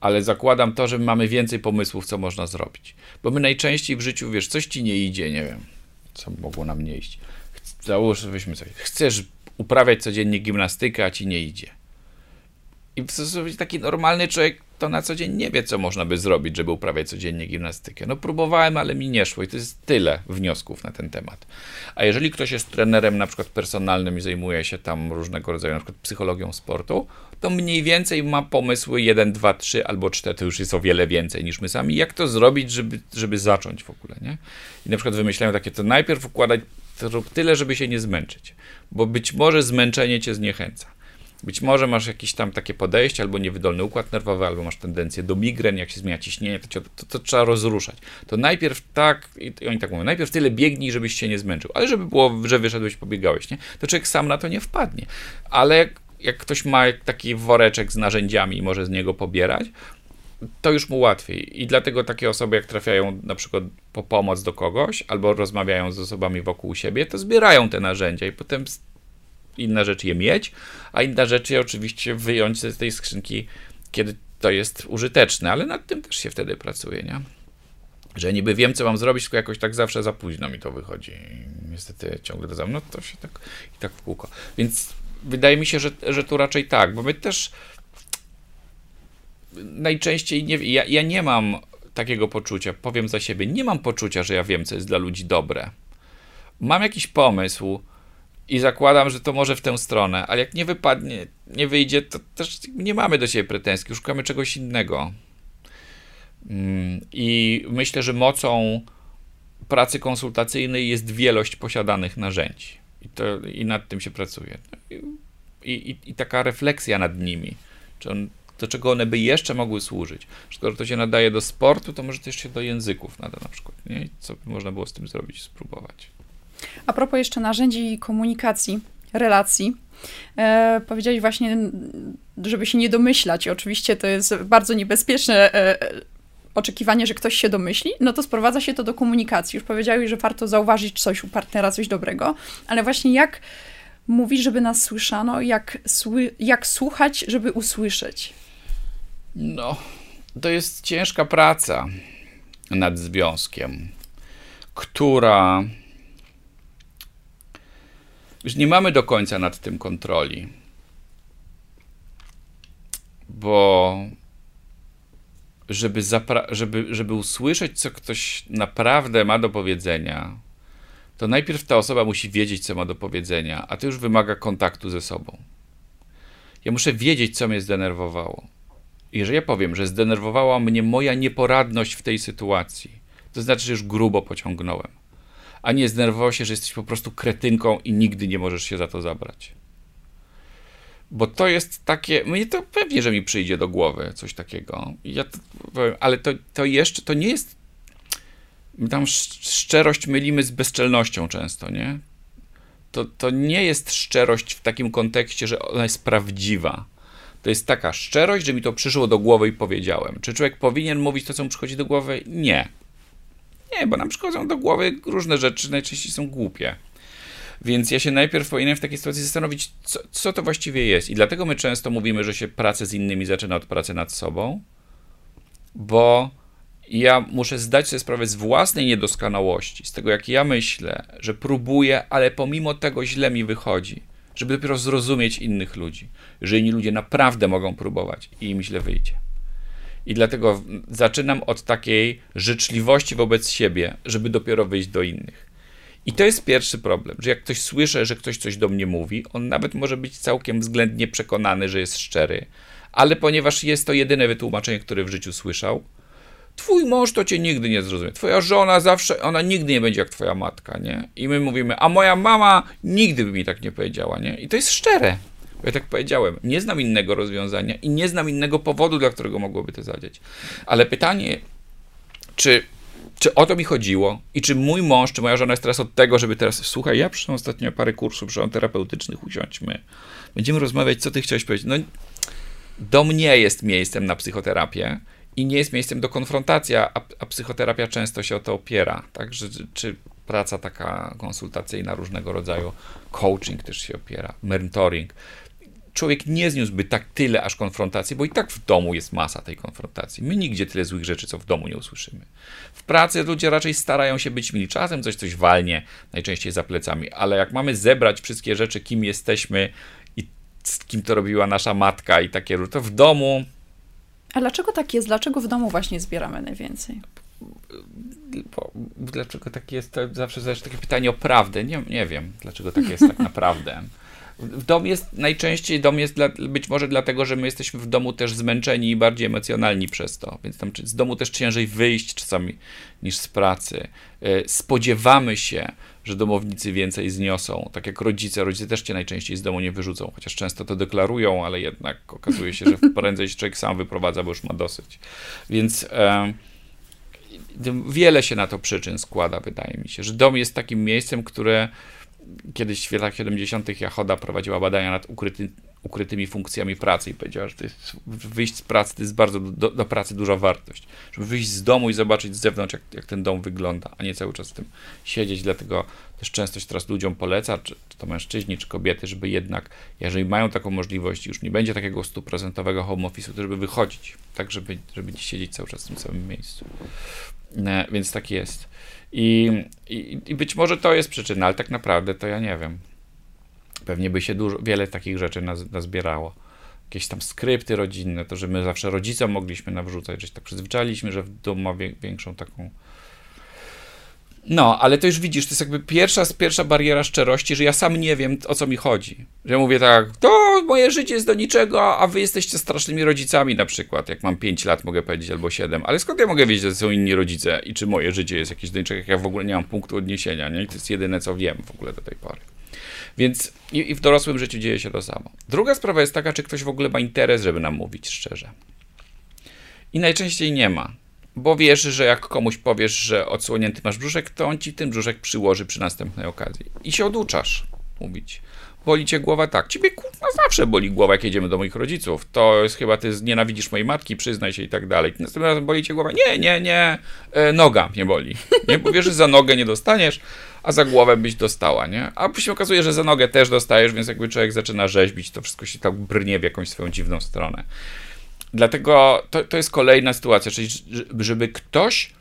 ale zakładam to, że mamy więcej pomysłów, co można zrobić. Bo my najczęściej w życiu, wiesz, coś ci nie idzie, nie wiem, co mogło nam nie iść. załóżmy sobie, chcesz uprawiać codziennie gimnastykę, a ci nie idzie. I w taki normalny człowiek to na co dzień nie wie, co można by zrobić, żeby uprawiać codziennie gimnastykę. No próbowałem, ale mi nie szło i to jest tyle wniosków na ten temat. A jeżeli ktoś jest trenerem na przykład personalnym i zajmuje się tam różnego rodzaju na przykład psychologią sportu, to mniej więcej ma pomysły 1, 2, 3 albo 4, to już jest o wiele więcej niż my sami. Jak to zrobić, żeby, żeby zacząć w ogóle, nie? I na przykład wymyślają takie, to najpierw układać tyle, żeby się nie zmęczyć, bo być może zmęczenie cię zniechęca. Być może masz jakieś tam takie podejście, albo niewydolny układ nerwowy, albo masz tendencję do migren, jak się zmienia ciśnienie, to, to, to trzeba rozruszać. To najpierw tak, i oni tak mówią, najpierw tyle biegnij, żebyś się nie zmęczył, ale żeby było, że wyszedłeś, pobiegałeś, nie? To człowiek sam na to nie wpadnie. Ale jak, jak ktoś ma taki woreczek z narzędziami i może z niego pobierać, to już mu łatwiej. I dlatego takie osoby, jak trafiają na przykład po pomoc do kogoś, albo rozmawiają z osobami wokół siebie, to zbierają te narzędzia i potem inna rzecz je mieć, a inna rzecz je oczywiście wyjąć z tej skrzynki, kiedy to jest użyteczne, ale nad tym też się wtedy pracuje, nie? Że niby wiem, co mam zrobić, tylko jakoś tak zawsze za późno mi to wychodzi. Niestety ciągle za mną, to się tak i tak w kółko. Więc wydaje mi się, że, że tu raczej tak, bo my też najczęściej nie, ja, ja nie mam takiego poczucia, powiem za siebie, nie mam poczucia, że ja wiem, co jest dla ludzi dobre. Mam jakiś pomysł, i zakładam, że to może w tę stronę, ale jak nie wypadnie, nie wyjdzie, to też nie mamy do siebie pretensji, szukamy czegoś innego. Mm, I myślę, że mocą pracy konsultacyjnej jest wielość posiadanych narzędzi. I, to, i nad tym się pracuje. I, i, I, taka refleksja nad nimi. Czy on, do czego one by jeszcze mogły służyć. Skoro to się nadaje do sportu, to może też się do języków nada na przykład. Nie? co by można było z tym zrobić, spróbować. A propos jeszcze narzędzi komunikacji, relacji, e, powiedziałeś właśnie, żeby się nie domyślać. Oczywiście to jest bardzo niebezpieczne e, oczekiwanie, że ktoś się domyśli, no to sprowadza się to do komunikacji. Już powiedziałeś, że warto zauważyć coś u partnera, coś dobrego, ale właśnie jak mówić, żeby nas słyszano, jak, jak słuchać, żeby usłyszeć? No, to jest ciężka praca nad związkiem, która już nie mamy do końca nad tym kontroli. Bo żeby, żeby, żeby usłyszeć, co ktoś naprawdę ma do powiedzenia, to najpierw ta osoba musi wiedzieć, co ma do powiedzenia, a to już wymaga kontaktu ze sobą. Ja muszę wiedzieć, co mnie zdenerwowało. Jeżeli ja powiem, że zdenerwowała mnie moja nieporadność w tej sytuacji, to znaczy, że już grubo pociągnąłem a nie zdenerwował się, że jesteś po prostu kretynką i nigdy nie możesz się za to zabrać. Bo to jest takie, mnie to pewnie, że mi przyjdzie do głowy coś takiego. Ja to powiem, ale to, to jeszcze, to nie jest, my tam szczerość mylimy z bezczelnością często, nie? To, to nie jest szczerość w takim kontekście, że ona jest prawdziwa. To jest taka szczerość, że mi to przyszło do głowy i powiedziałem. Czy człowiek powinien mówić to, co mu przychodzi do głowy? Nie. Nie, bo nam przychodzą do głowy różne rzeczy, najczęściej są głupie. Więc ja się najpierw powinienem w takiej sytuacji zastanowić, co, co to właściwie jest. I dlatego my często mówimy, że się pracę z innymi zaczyna od pracy nad sobą, bo ja muszę zdać sobie sprawę z własnej niedoskonałości, z tego, jak ja myślę, że próbuję, ale pomimo tego źle mi wychodzi, żeby dopiero zrozumieć innych ludzi, że inni ludzie naprawdę mogą próbować i im źle wyjdzie. I dlatego zaczynam od takiej życzliwości wobec siebie, żeby dopiero wyjść do innych. I to jest pierwszy problem, że jak ktoś słyszy, że ktoś coś do mnie mówi, on nawet może być całkiem względnie przekonany, że jest szczery, ale ponieważ jest to jedyne wytłumaczenie, które w życiu słyszał, twój mąż to cię nigdy nie zrozumie. Twoja żona zawsze, ona nigdy nie będzie jak twoja matka, nie? I my mówimy, a moja mama nigdy by mi tak nie powiedziała, nie? I to jest szczere. Ja tak powiedziałem, nie znam innego rozwiązania i nie znam innego powodu, dla którego mogłoby to zadziać. Ale pytanie, czy, czy o to mi chodziło i czy mój mąż, czy moja żona jest teraz od tego, żeby teraz, słuchaj, ja przyszedłem ostatnio parę kursów terapeutycznych, usiądźmy, będziemy rozmawiać, co ty chciałeś powiedzieć. No, do mnie jest miejscem na psychoterapię i nie jest miejscem do konfrontacji, a, a psychoterapia często się o to opiera, tak, że, czy praca taka konsultacyjna różnego rodzaju, coaching też się opiera, mentoring człowiek nie zniósłby tak tyle aż konfrontacji, bo i tak w domu jest masa tej konfrontacji. My nigdzie tyle złych rzeczy, co w domu nie usłyszymy. W pracy ludzie raczej starają się być mili. Czasem coś coś walnie, najczęściej za plecami, ale jak mamy zebrać wszystkie rzeczy, kim jesteśmy i z kim to robiła nasza matka i takie, to w domu a dlaczego tak jest? Dlaczego w domu właśnie zbieramy najwięcej? Bo, dlaczego tak jest? To zawsze zależy takie pytanie o prawdę. Nie, nie wiem, dlaczego tak jest tak naprawdę. Dom jest najczęściej dom jest dla, być może dlatego, że my jesteśmy w domu też zmęczeni i bardziej emocjonalni przez to, więc tam z domu też ciężej wyjść czasami niż z pracy. E, spodziewamy się, że domownicy więcej zniosą, tak jak rodzice. Rodzice też cię najczęściej z domu nie wyrzucą, chociaż często to deklarują, ale jednak okazuje się, że prędzej się człowiek sam wyprowadza, bo już ma dosyć. Więc e, wiele się na to przyczyn składa, wydaje mi się, że dom jest takim miejscem, które kiedyś w latach 70. Jachoda prowadziła badania nad ukryty, ukrytymi funkcjami pracy i powiedziała, że to jest, wyjść z pracy to jest bardzo do, do, pracy duża wartość. Żeby wyjść z domu i zobaczyć z zewnątrz, jak, jak ten dom wygląda, a nie cały czas w tym siedzieć. Dlatego też często się teraz ludziom poleca, czy, czy to mężczyźni, czy kobiety, żeby jednak, jeżeli mają taką możliwość, już nie będzie takiego stuprocentowego home office'u, to żeby wychodzić, tak żeby, żeby siedzieć cały czas w tym samym miejscu. E, więc tak jest. I, i, I być może to jest przyczyna, ale tak naprawdę to ja nie wiem. Pewnie by się dużo, wiele takich rzeczy naz, nazbierało. Jakieś tam skrypty rodzinne, to, że my zawsze rodzicom mogliśmy nawrzucać, że się tak przyzwyczailiśmy, że w domu ma większą taką no, ale to już widzisz, to jest jakby pierwsza, pierwsza bariera szczerości, że ja sam nie wiem, o co mi chodzi. Że ja mówię tak, to moje życie jest do niczego, a wy jesteście strasznymi rodzicami na przykład. Jak mam 5 lat, mogę powiedzieć, albo 7. Ale skąd ja mogę wiedzieć, że są inni rodzice i czy moje życie jest jakieś do niczego, jak ja w ogóle nie mam punktu odniesienia, nie? To jest jedyne, co wiem w ogóle do tej pory. Więc i, i w dorosłym życiu dzieje się to samo. Druga sprawa jest taka, czy ktoś w ogóle ma interes, żeby nam mówić szczerze. I najczęściej nie ma bo wiesz, że jak komuś powiesz, że odsłonięty masz brzuszek, to on ci ten brzuszek przyłoży przy następnej okazji. I się oduczasz mówić. Boli cię głowa? Tak. Ciebie kurwa zawsze boli głowa, jak jedziemy do moich rodziców. To jest chyba, ty nienawidzisz mojej matki, przyznaj się i tak dalej. Następnym razem boli cię głowa? Nie, nie, nie. E, noga mnie boli. Nie? Bo wiesz, że za nogę nie dostaniesz, a za głowę byś dostała, nie? A się okazuje, że za nogę też dostajesz, więc jakby człowiek zaczyna rzeźbić, to wszystko się tak brnie w jakąś swoją dziwną stronę. Dlatego to, to jest kolejna sytuacja, czyli żeby ktoś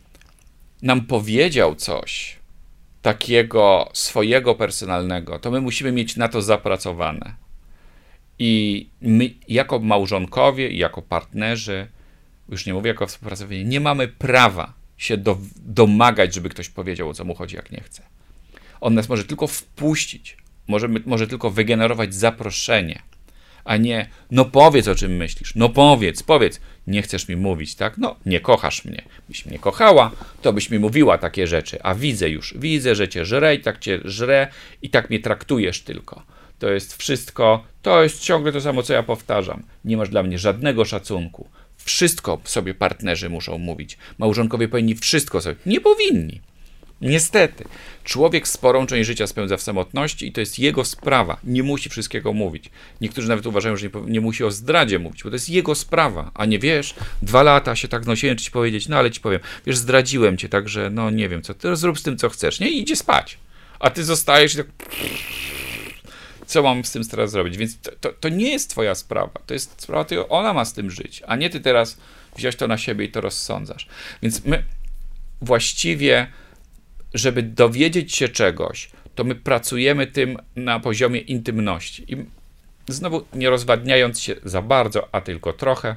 nam powiedział coś takiego swojego personalnego, to my musimy mieć na to zapracowane. I my, jako małżonkowie, jako partnerzy, już nie mówię jako współpracownicy, nie mamy prawa się do, domagać, żeby ktoś powiedział, o co mu chodzi, jak nie chce. On nas może tylko wpuścić, może, może tylko wygenerować zaproszenie a nie no powiedz o czym myślisz, no powiedz, powiedz, nie chcesz mi mówić, tak? No, nie kochasz mnie. Byś mnie kochała, to byś mi mówiła takie rzeczy, a widzę już, widzę, że cię żre i tak cię żre i tak mnie traktujesz tylko. To jest wszystko, to jest ciągle to samo, co ja powtarzam. Nie masz dla mnie żadnego szacunku. Wszystko sobie partnerzy muszą mówić. Małżonkowie powinni wszystko sobie. Nie powinni. Niestety, człowiek sporą część życia spędza w samotności i to jest jego sprawa. Nie musi wszystkiego mówić. Niektórzy nawet uważają, że nie, nie, musi o zdradzie mówić, bo to jest jego sprawa. A nie wiesz, dwa lata się tak nosiłem, czy ci powiedzieć, no ale ci powiem, wiesz, zdradziłem cię, także no nie wiem co, ty zrób z tym, co chcesz, nie? I idzie spać. A ty zostajesz i tak co mam z tym teraz zrobić? Więc to, to, to, nie jest twoja sprawa. To jest sprawa, ty, ona ma z tym żyć, a nie ty teraz wziąć to na siebie i to rozsądzasz. Więc my właściwie żeby dowiedzieć się czegoś, to my pracujemy tym na poziomie intymności. I znowu nie rozwadniając się za bardzo, a tylko trochę,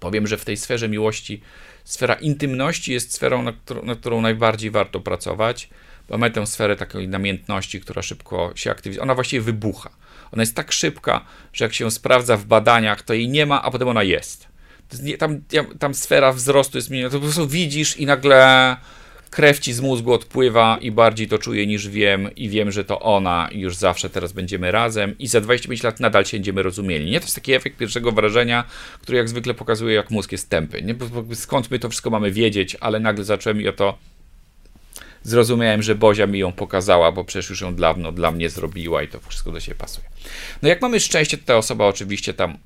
powiem, że w tej sferze miłości sfera intymności jest sferą, na którą, na którą najbardziej warto pracować. Bo mamy tę sferę takiej namiętności, która szybko się aktywizuje. Ona właściwie wybucha. Ona jest tak szybka, że jak się sprawdza w badaniach, to jej nie ma, a potem ona jest. Tam, tam sfera wzrostu jest mniej. To po prostu widzisz i nagle krew ci z mózgu odpływa i bardziej to czuję niż wiem i wiem, że to ona i już zawsze teraz będziemy razem i za 25 lat nadal się będziemy rozumieli. Nie? To jest taki efekt pierwszego wrażenia, który jak zwykle pokazuje, jak mózg jest tępy. Nie? Skąd my to wszystko mamy wiedzieć, ale nagle zacząłem i o to zrozumiałem, że Bozia mi ją pokazała, bo przecież już ją dawno dla mnie zrobiła i to wszystko do siebie pasuje. No jak mamy szczęście, to ta osoba oczywiście tam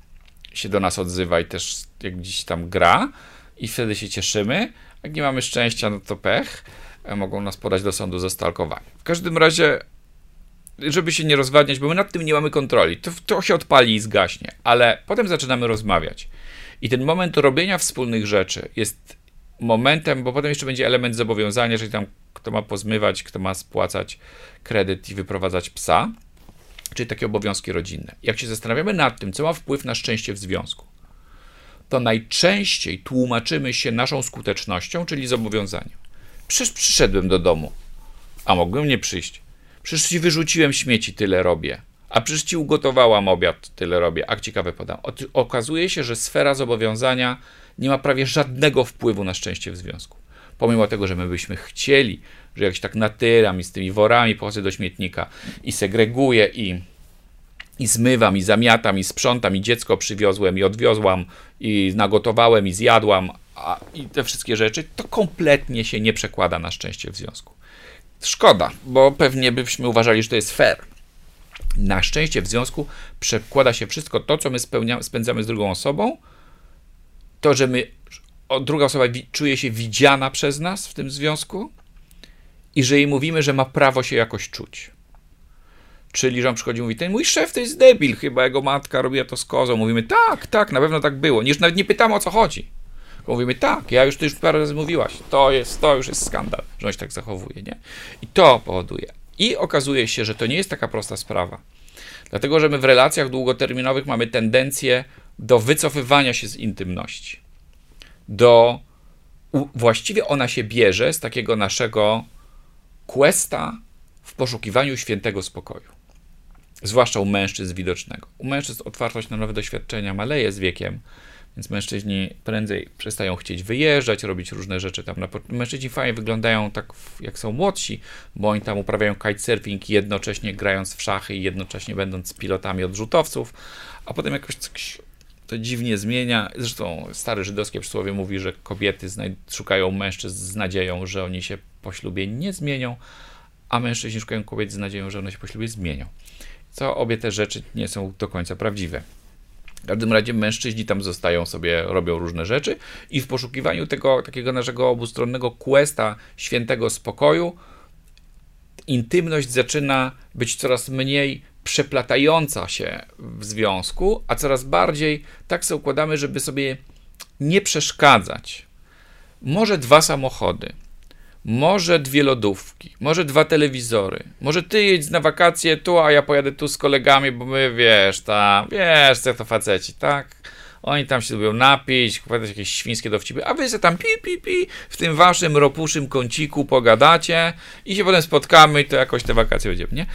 się do nas odzywa i też jak gdzieś tam gra i wtedy się cieszymy, jak nie mamy szczęścia, no to pech. E, mogą nas podać do sądu za stalkowanie. W każdym razie żeby się nie rozwadniać, bo my nad tym nie mamy kontroli. To, to się odpali i zgaśnie, ale potem zaczynamy rozmawiać. I ten moment robienia wspólnych rzeczy jest momentem, bo potem jeszcze będzie element zobowiązania, czyli tam kto ma pozmywać, kto ma spłacać kredyt i wyprowadzać psa, czyli takie obowiązki rodzinne. Jak się zastanawiamy nad tym, co ma wpływ na szczęście w związku, to najczęściej tłumaczymy się naszą skutecznością, czyli zobowiązaniem. Przecież przyszedłem do domu, a mogłem nie przyjść. Przecież ci wyrzuciłem śmieci, tyle robię. A przecież ci ugotowałam obiad, tyle robię. A ciekawe podam. Okazuje się, że sfera zobowiązania nie ma prawie żadnego wpływu na szczęście w związku. Pomimo tego, że my byśmy chcieli, że jak się tak natyram i z tymi worami pochodzę do śmietnika i segreguję i, i zmywam, i zamiatam, i sprzątam, i dziecko przywiozłem, i odwiozłam, i nagotowałem, i zjadłam, a, i te wszystkie rzeczy, to kompletnie się nie przekłada na szczęście w związku. Szkoda, bo pewnie byśmy uważali, że to jest fair. Na szczęście w związku przekłada się wszystko to, co my spędzamy z drugą osobą, to, że my, druga osoba czuje się widziana przez nas w tym związku i że jej mówimy, że ma prawo się jakoś czuć. Czyli, że on przychodzi i mówi, ten mój szef to jest debil, chyba jego matka robiła to z kozą. Mówimy, tak, tak, na pewno tak było. Niż nawet nie pytamy, o co chodzi. Mówimy, tak, ja już, ty już parę razy mówiłaś, to jest, to już jest skandal, że on się tak zachowuje, nie? I to powoduje. I okazuje się, że to nie jest taka prosta sprawa. Dlatego, że my w relacjach długoterminowych mamy tendencję do wycofywania się z intymności. Do właściwie ona się bierze z takiego naszego questa w poszukiwaniu świętego spokoju. Zwłaszcza u mężczyzn widocznego. U mężczyzn otwartość na nowe doświadczenia maleje z wiekiem, więc mężczyźni prędzej przestają chcieć wyjeżdżać, robić różne rzeczy tam. Mężczyźni fajnie wyglądają tak, jak są młodsi, bo oni tam uprawiają kitesurfing jednocześnie grając w szachy i jednocześnie będąc pilotami odrzutowców, a potem jakoś to dziwnie zmienia. Zresztą stare żydowskie przysłowie mówi, że kobiety szukają mężczyzn z nadzieją, że oni się po ślubie nie zmienią, a mężczyźni szukają kobiet z nadzieją, że one się po ślubie zmienią. Co obie te rzeczy nie są do końca prawdziwe. W każdym razie mężczyźni tam zostają sobie, robią różne rzeczy i w poszukiwaniu tego takiego naszego obustronnego questa świętego spokoju intymność zaczyna być coraz mniej przeplatająca się w związku, a coraz bardziej tak sobie układamy, żeby sobie nie przeszkadzać. Może dwa samochody, może dwie lodówki, może dwa telewizory, może ty jedź na wakacje tu, a ja pojadę tu z kolegami, bo my, wiesz, tam, wiesz, co to faceci, tak? Oni tam się lubią napić, opowiadać jakieś świńskie dowcipy, a wy sobie tam pi, pi, pi w tym waszym ropuszym kąciku pogadacie i się potem spotkamy i to jakoś te wakacje będziemy, nie?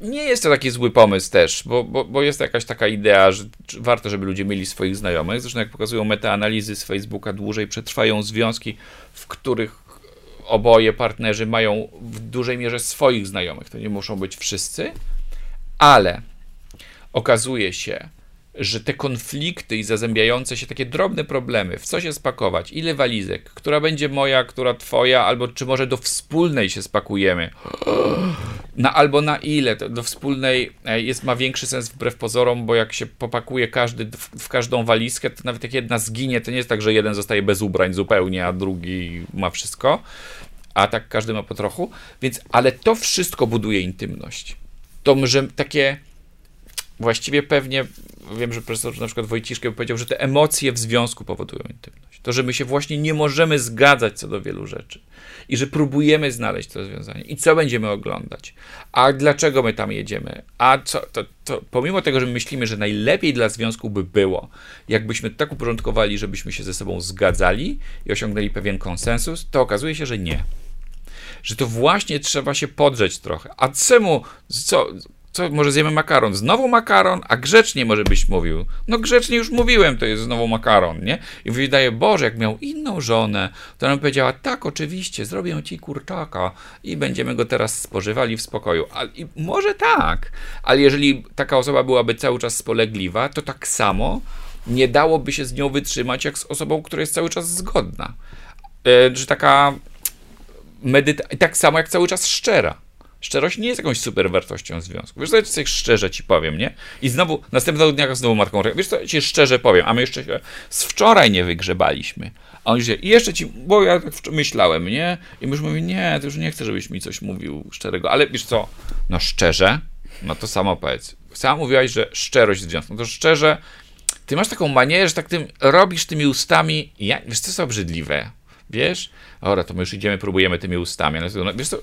nie jest to taki zły pomysł też, bo, bo, bo jest jakaś taka idea, że warto, żeby ludzie mieli swoich znajomych. Zresztą, jak pokazują metaanalizy z Facebooka, dłużej przetrwają związki, w których oboje partnerzy mają w dużej mierze swoich znajomych. To nie muszą być wszyscy, ale okazuje się, że te konflikty i zazębiające się takie drobne problemy, w co się spakować, ile walizek, która będzie moja, która twoja, albo czy może do wspólnej się spakujemy, na, albo na ile, do wspólnej e, jest, ma większy sens wbrew pozorom, bo jak się popakuje każdy w, w każdą walizkę, to nawet jak jedna zginie, to nie jest tak, że jeden zostaje bez ubrań zupełnie, a drugi ma wszystko, a tak każdy ma po trochu, więc, ale to wszystko buduje intymność. To, że takie właściwie pewnie, wiem, że profesor na przykład Wojciszek powiedział, że te emocje w związku powodują intymność. To, że my się właśnie nie możemy zgadzać co do wielu rzeczy i że próbujemy znaleźć to rozwiązanie. I co będziemy oglądać? A dlaczego my tam jedziemy? A co, to, to pomimo tego, że my myślimy, że najlepiej dla związku by było, jakbyśmy tak uporządkowali, żebyśmy się ze sobą zgadzali i osiągnęli pewien konsensus, to okazuje się, że nie że to właśnie trzeba się podrzeć trochę. A czemu, co, co, może zjemy makaron? Znowu makaron? A grzecznie może byś mówił. No grzecznie już mówiłem, to jest znowu makaron, nie? I wydaje, Boże, jak miał inną żonę, to ona powiedziała, tak, oczywiście, zrobię ci kurczaka i będziemy go teraz spożywali w spokoju. A, I może tak, ale jeżeli taka osoba byłaby cały czas spolegliwa, to tak samo nie dałoby się z nią wytrzymać, jak z osobą, która jest cały czas zgodna. E, że taka medytacja, tak samo jak cały czas szczera Szczerość nie jest jakąś super wartością związku. Wiesz co, ja sobie szczerze ci powiem, nie? I znowu, następnego dnia znowu matką, wiesz co, ja ci szczerze powiem, a my jeszcze się z wczoraj nie wygrzebaliśmy. A on się, i jeszcze ci, bo ja tak myślałem, nie? I myśmy mówi, nie, to już nie chcę, żebyś mi coś mówił szczerego, ale wiesz co, no szczerze, no to samo powiedz. Sama mówiłaś, że szczerość związku. No to szczerze, ty masz taką manierę, że tak tym robisz tymi ustami, ja, wiesz co jest obrzydliwe, wiesz? Ora, to my już idziemy, próbujemy tymi ustami. No, wiesz co,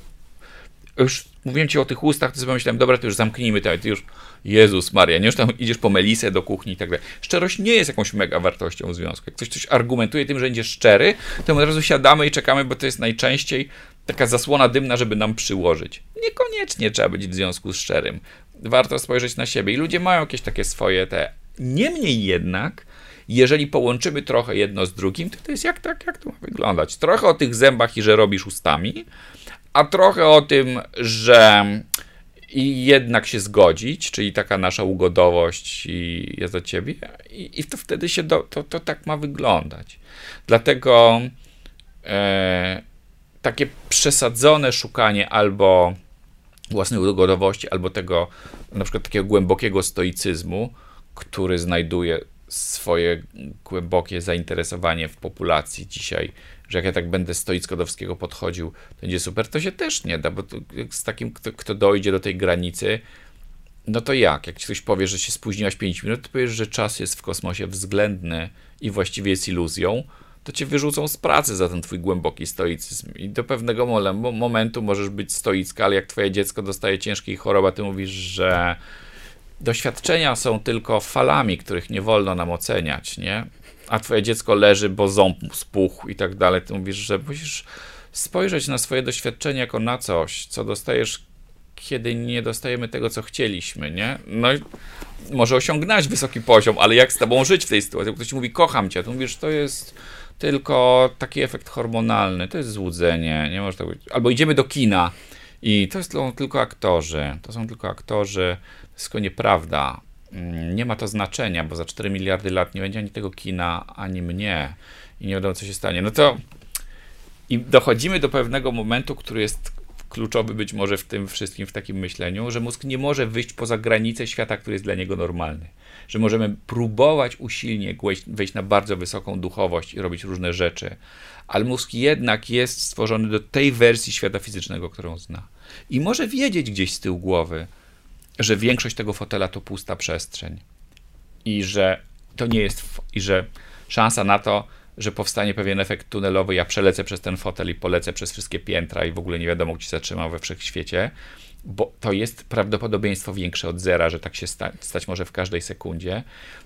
już mówiłem ci o tych ustach, to sobie myślałem, dobra, to już zamknijmy to, ty już, Jezus Maria, nie już tam idziesz po melisę do kuchni i tak dalej. Szczerość nie jest jakąś mega wartością w związku. Jak ktoś coś argumentuje tym, że będzie szczery, to my od razu siadamy i czekamy, bo to jest najczęściej taka zasłona dymna, żeby nam przyłożyć. Niekoniecznie trzeba być w związku z szczerym. Warto spojrzeć na siebie i ludzie mają jakieś takie swoje te... Niemniej jednak, jeżeli połączymy trochę jedno z drugim, to to jest jak, tak, jak to ma wyglądać. Trochę o tych zębach i że robisz ustami, a trochę o tym, że i jednak się zgodzić, czyli taka nasza ugodowość i ja za ciebie, i, i to wtedy się do, to, to tak ma wyglądać. Dlatego e, takie przesadzone szukanie albo własnej ugodowości, albo tego na przykład takiego głębokiego stoicyzmu, który znajduje swoje głębokie zainteresowanie w populacji dzisiaj że jak ja tak będę stoicko do wszystkiego podchodził, to będzie super, to się też nie da, bo z takim, kto, kto dojdzie do tej granicy, no to jak? Jak ci ktoś powie, że się spóźniłaś 5 minut, to powiesz, że czas jest w kosmosie względny i właściwie jest iluzją, to cię wyrzucą z pracy za ten twój głęboki stoicyzm. I do pewnego momentu możesz być stoicka, ale jak twoje dziecko dostaje ciężkiej choroby, ty mówisz, że doświadczenia są tylko falami, których nie wolno nam oceniać, nie? A twoje dziecko leży, bo ząb spuchł i tak dalej, ty mówisz, że musisz spojrzeć na swoje doświadczenie jako na coś, co dostajesz, kiedy nie dostajemy tego, co chcieliśmy, nie? No i może osiągnąć wysoki poziom, ale jak z tobą żyć w tej sytuacji? Ktoś mówi, kocham cię, to mówisz, to jest tylko taki efekt hormonalny, to jest złudzenie, nie może tak być. Albo idziemy do kina i to są tylko aktorzy, to są tylko aktorzy, to jest nieprawda. Mm, nie ma to znaczenia, bo za 4 miliardy lat nie będzie ani tego kina, ani mnie i nie wiadomo, co się stanie. No to i dochodzimy do pewnego momentu, który jest kluczowy być może w tym wszystkim, w takim myśleniu, że mózg nie może wyjść poza granice świata, który jest dla niego normalny. Że możemy próbować usilnie wejść na bardzo wysoką duchowość i robić różne rzeczy, ale mózg jednak jest stworzony do tej wersji świata fizycznego, którą zna. I może wiedzieć gdzieś z tyłu głowy, że większość tego fotela to pusta przestrzeń i że to nie jest, i że szansa na to, że powstanie pewien efekt tunelowy, ja przelecę przez ten fotel i polecę przez wszystkie piętra i w ogóle nie wiadomo, gdzie zatrzymał we wszechświecie, bo to jest prawdopodobieństwo większe od zera, że tak się sta stać może w każdej sekundzie.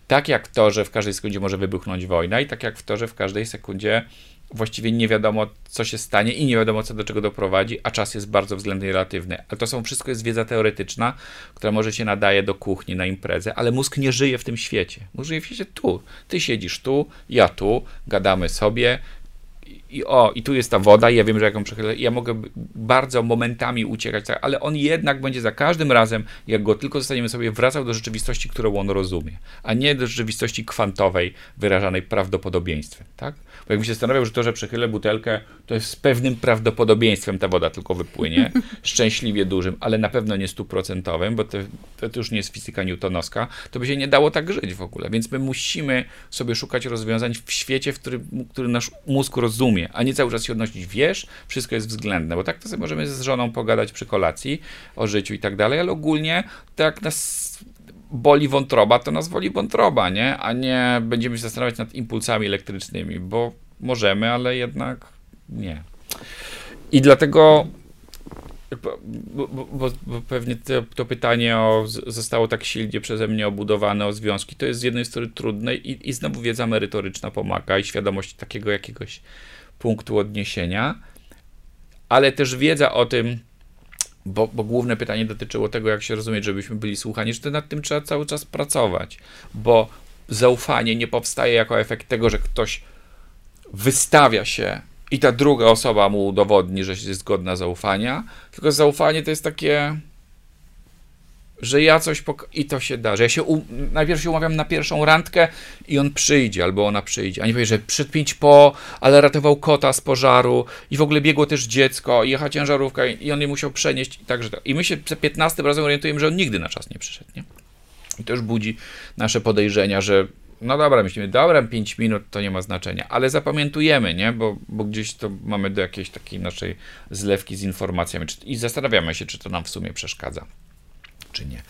Tak jak to, że w każdej sekundzie może wybuchnąć wojna i tak jak w to, że w każdej sekundzie właściwie nie wiadomo, co się stanie i nie wiadomo, co do czego doprowadzi, a czas jest bardzo względnie relatywny. Ale to są wszystko jest wiedza teoretyczna, która może się nadaje do kuchni, na imprezę, ale mózg nie żyje w tym świecie. Mózg żyje w świecie tu. Ty siedzisz tu, ja tu, gadamy sobie, i o, i tu jest ta woda, i ja wiem, że jak ją przechylę, ja mogę bardzo momentami uciekać, tak, ale on jednak będzie za każdym razem, jak go tylko zostaniemy sobie, wracał do rzeczywistości, którą on rozumie, a nie do rzeczywistości kwantowej, wyrażanej prawdopodobieństwem, tak? Bo jakbym się zastanawiał, że to, że przechylę butelkę, to jest z pewnym prawdopodobieństwem ta woda tylko wypłynie, szczęśliwie dużym, ale na pewno nie stuprocentowym, bo to, to już nie jest fizyka newtonowska, to by się nie dało tak żyć w ogóle, więc my musimy sobie szukać rozwiązań w świecie, w którym, który nasz mózg rozumie, a nie cały czas się odnosić, wiesz, wszystko jest względne, bo tak to sobie możemy z żoną pogadać przy kolacji o życiu i tak dalej, ale ogólnie tak nas boli wątroba, to nas woli wątroba, nie? A nie będziemy się zastanawiać nad impulsami elektrycznymi, bo możemy, ale jednak nie. I dlatego bo, bo, bo, pewnie to, to, pytanie o, zostało tak silnie przeze mnie obudowane o związki. To jest z jednej strony trudne i, i znowu wiedza merytoryczna pomaga i świadomość takiego jakiegoś punktu odniesienia, ale też wiedza o tym, bo, bo, główne pytanie dotyczyło tego, jak się rozumieć, żebyśmy byli słuchani, że to nad tym trzeba cały czas pracować, bo zaufanie nie powstaje jako efekt tego, że ktoś wystawia się i ta druga osoba mu udowodni, że jest godna zaufania, tylko zaufanie to jest takie że ja coś i to się da, że ja się najpierw się umawiam na pierwszą randkę i on przyjdzie, albo ona przyjdzie, a nie powie, że przed pięć po, ale ratował kota z pożaru i w ogóle biegło też dziecko i jechała ciężarówka i on je musiał przenieść i także tak. I my się za 15 razem orientujemy, że on nigdy na czas nie przyszedł, nie? I to już budzi nasze podejrzenia, że no dobra, myślimy, dobra, 5 minut to nie ma znaczenia, ale zapamiętujemy, nie? Bo, bo gdzieś to mamy do jakiejś takiej naszej zlewki z informacjami i zastanawiamy się, czy to nam w sumie przeszkadza, czy nie.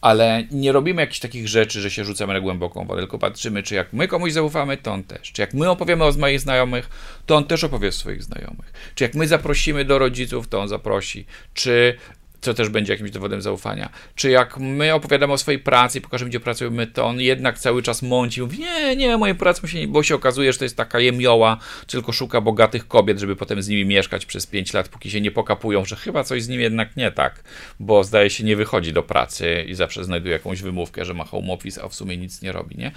Ale nie robimy jakichś takich rzeczy, że się rzucamy na głęboką wodę, tylko patrzymy, czy jak my komuś zaufamy, to on też. Czy jak my opowiemy o moich znajomych, to on też opowie o swoich znajomych. Czy jak my zaprosimy do rodziców, to on zaprosi. Czy co też będzie jakimś dowodem zaufania. Czy jak my opowiadamy o swojej pracy i pokażemy, gdzie pracujemy, to on jednak cały czas mąci, mówi, nie, nie, moje pracy się nie, bo się okazuje, że to jest taka jemioła, tylko szuka bogatych kobiet, żeby potem z nimi mieszkać przez 5 lat, póki się nie pokapują, że chyba coś z nim jednak nie tak, bo zdaje się nie wychodzi do pracy i zawsze znajduje jakąś wymówkę, że ma home office, a w sumie nic nie robi, nie?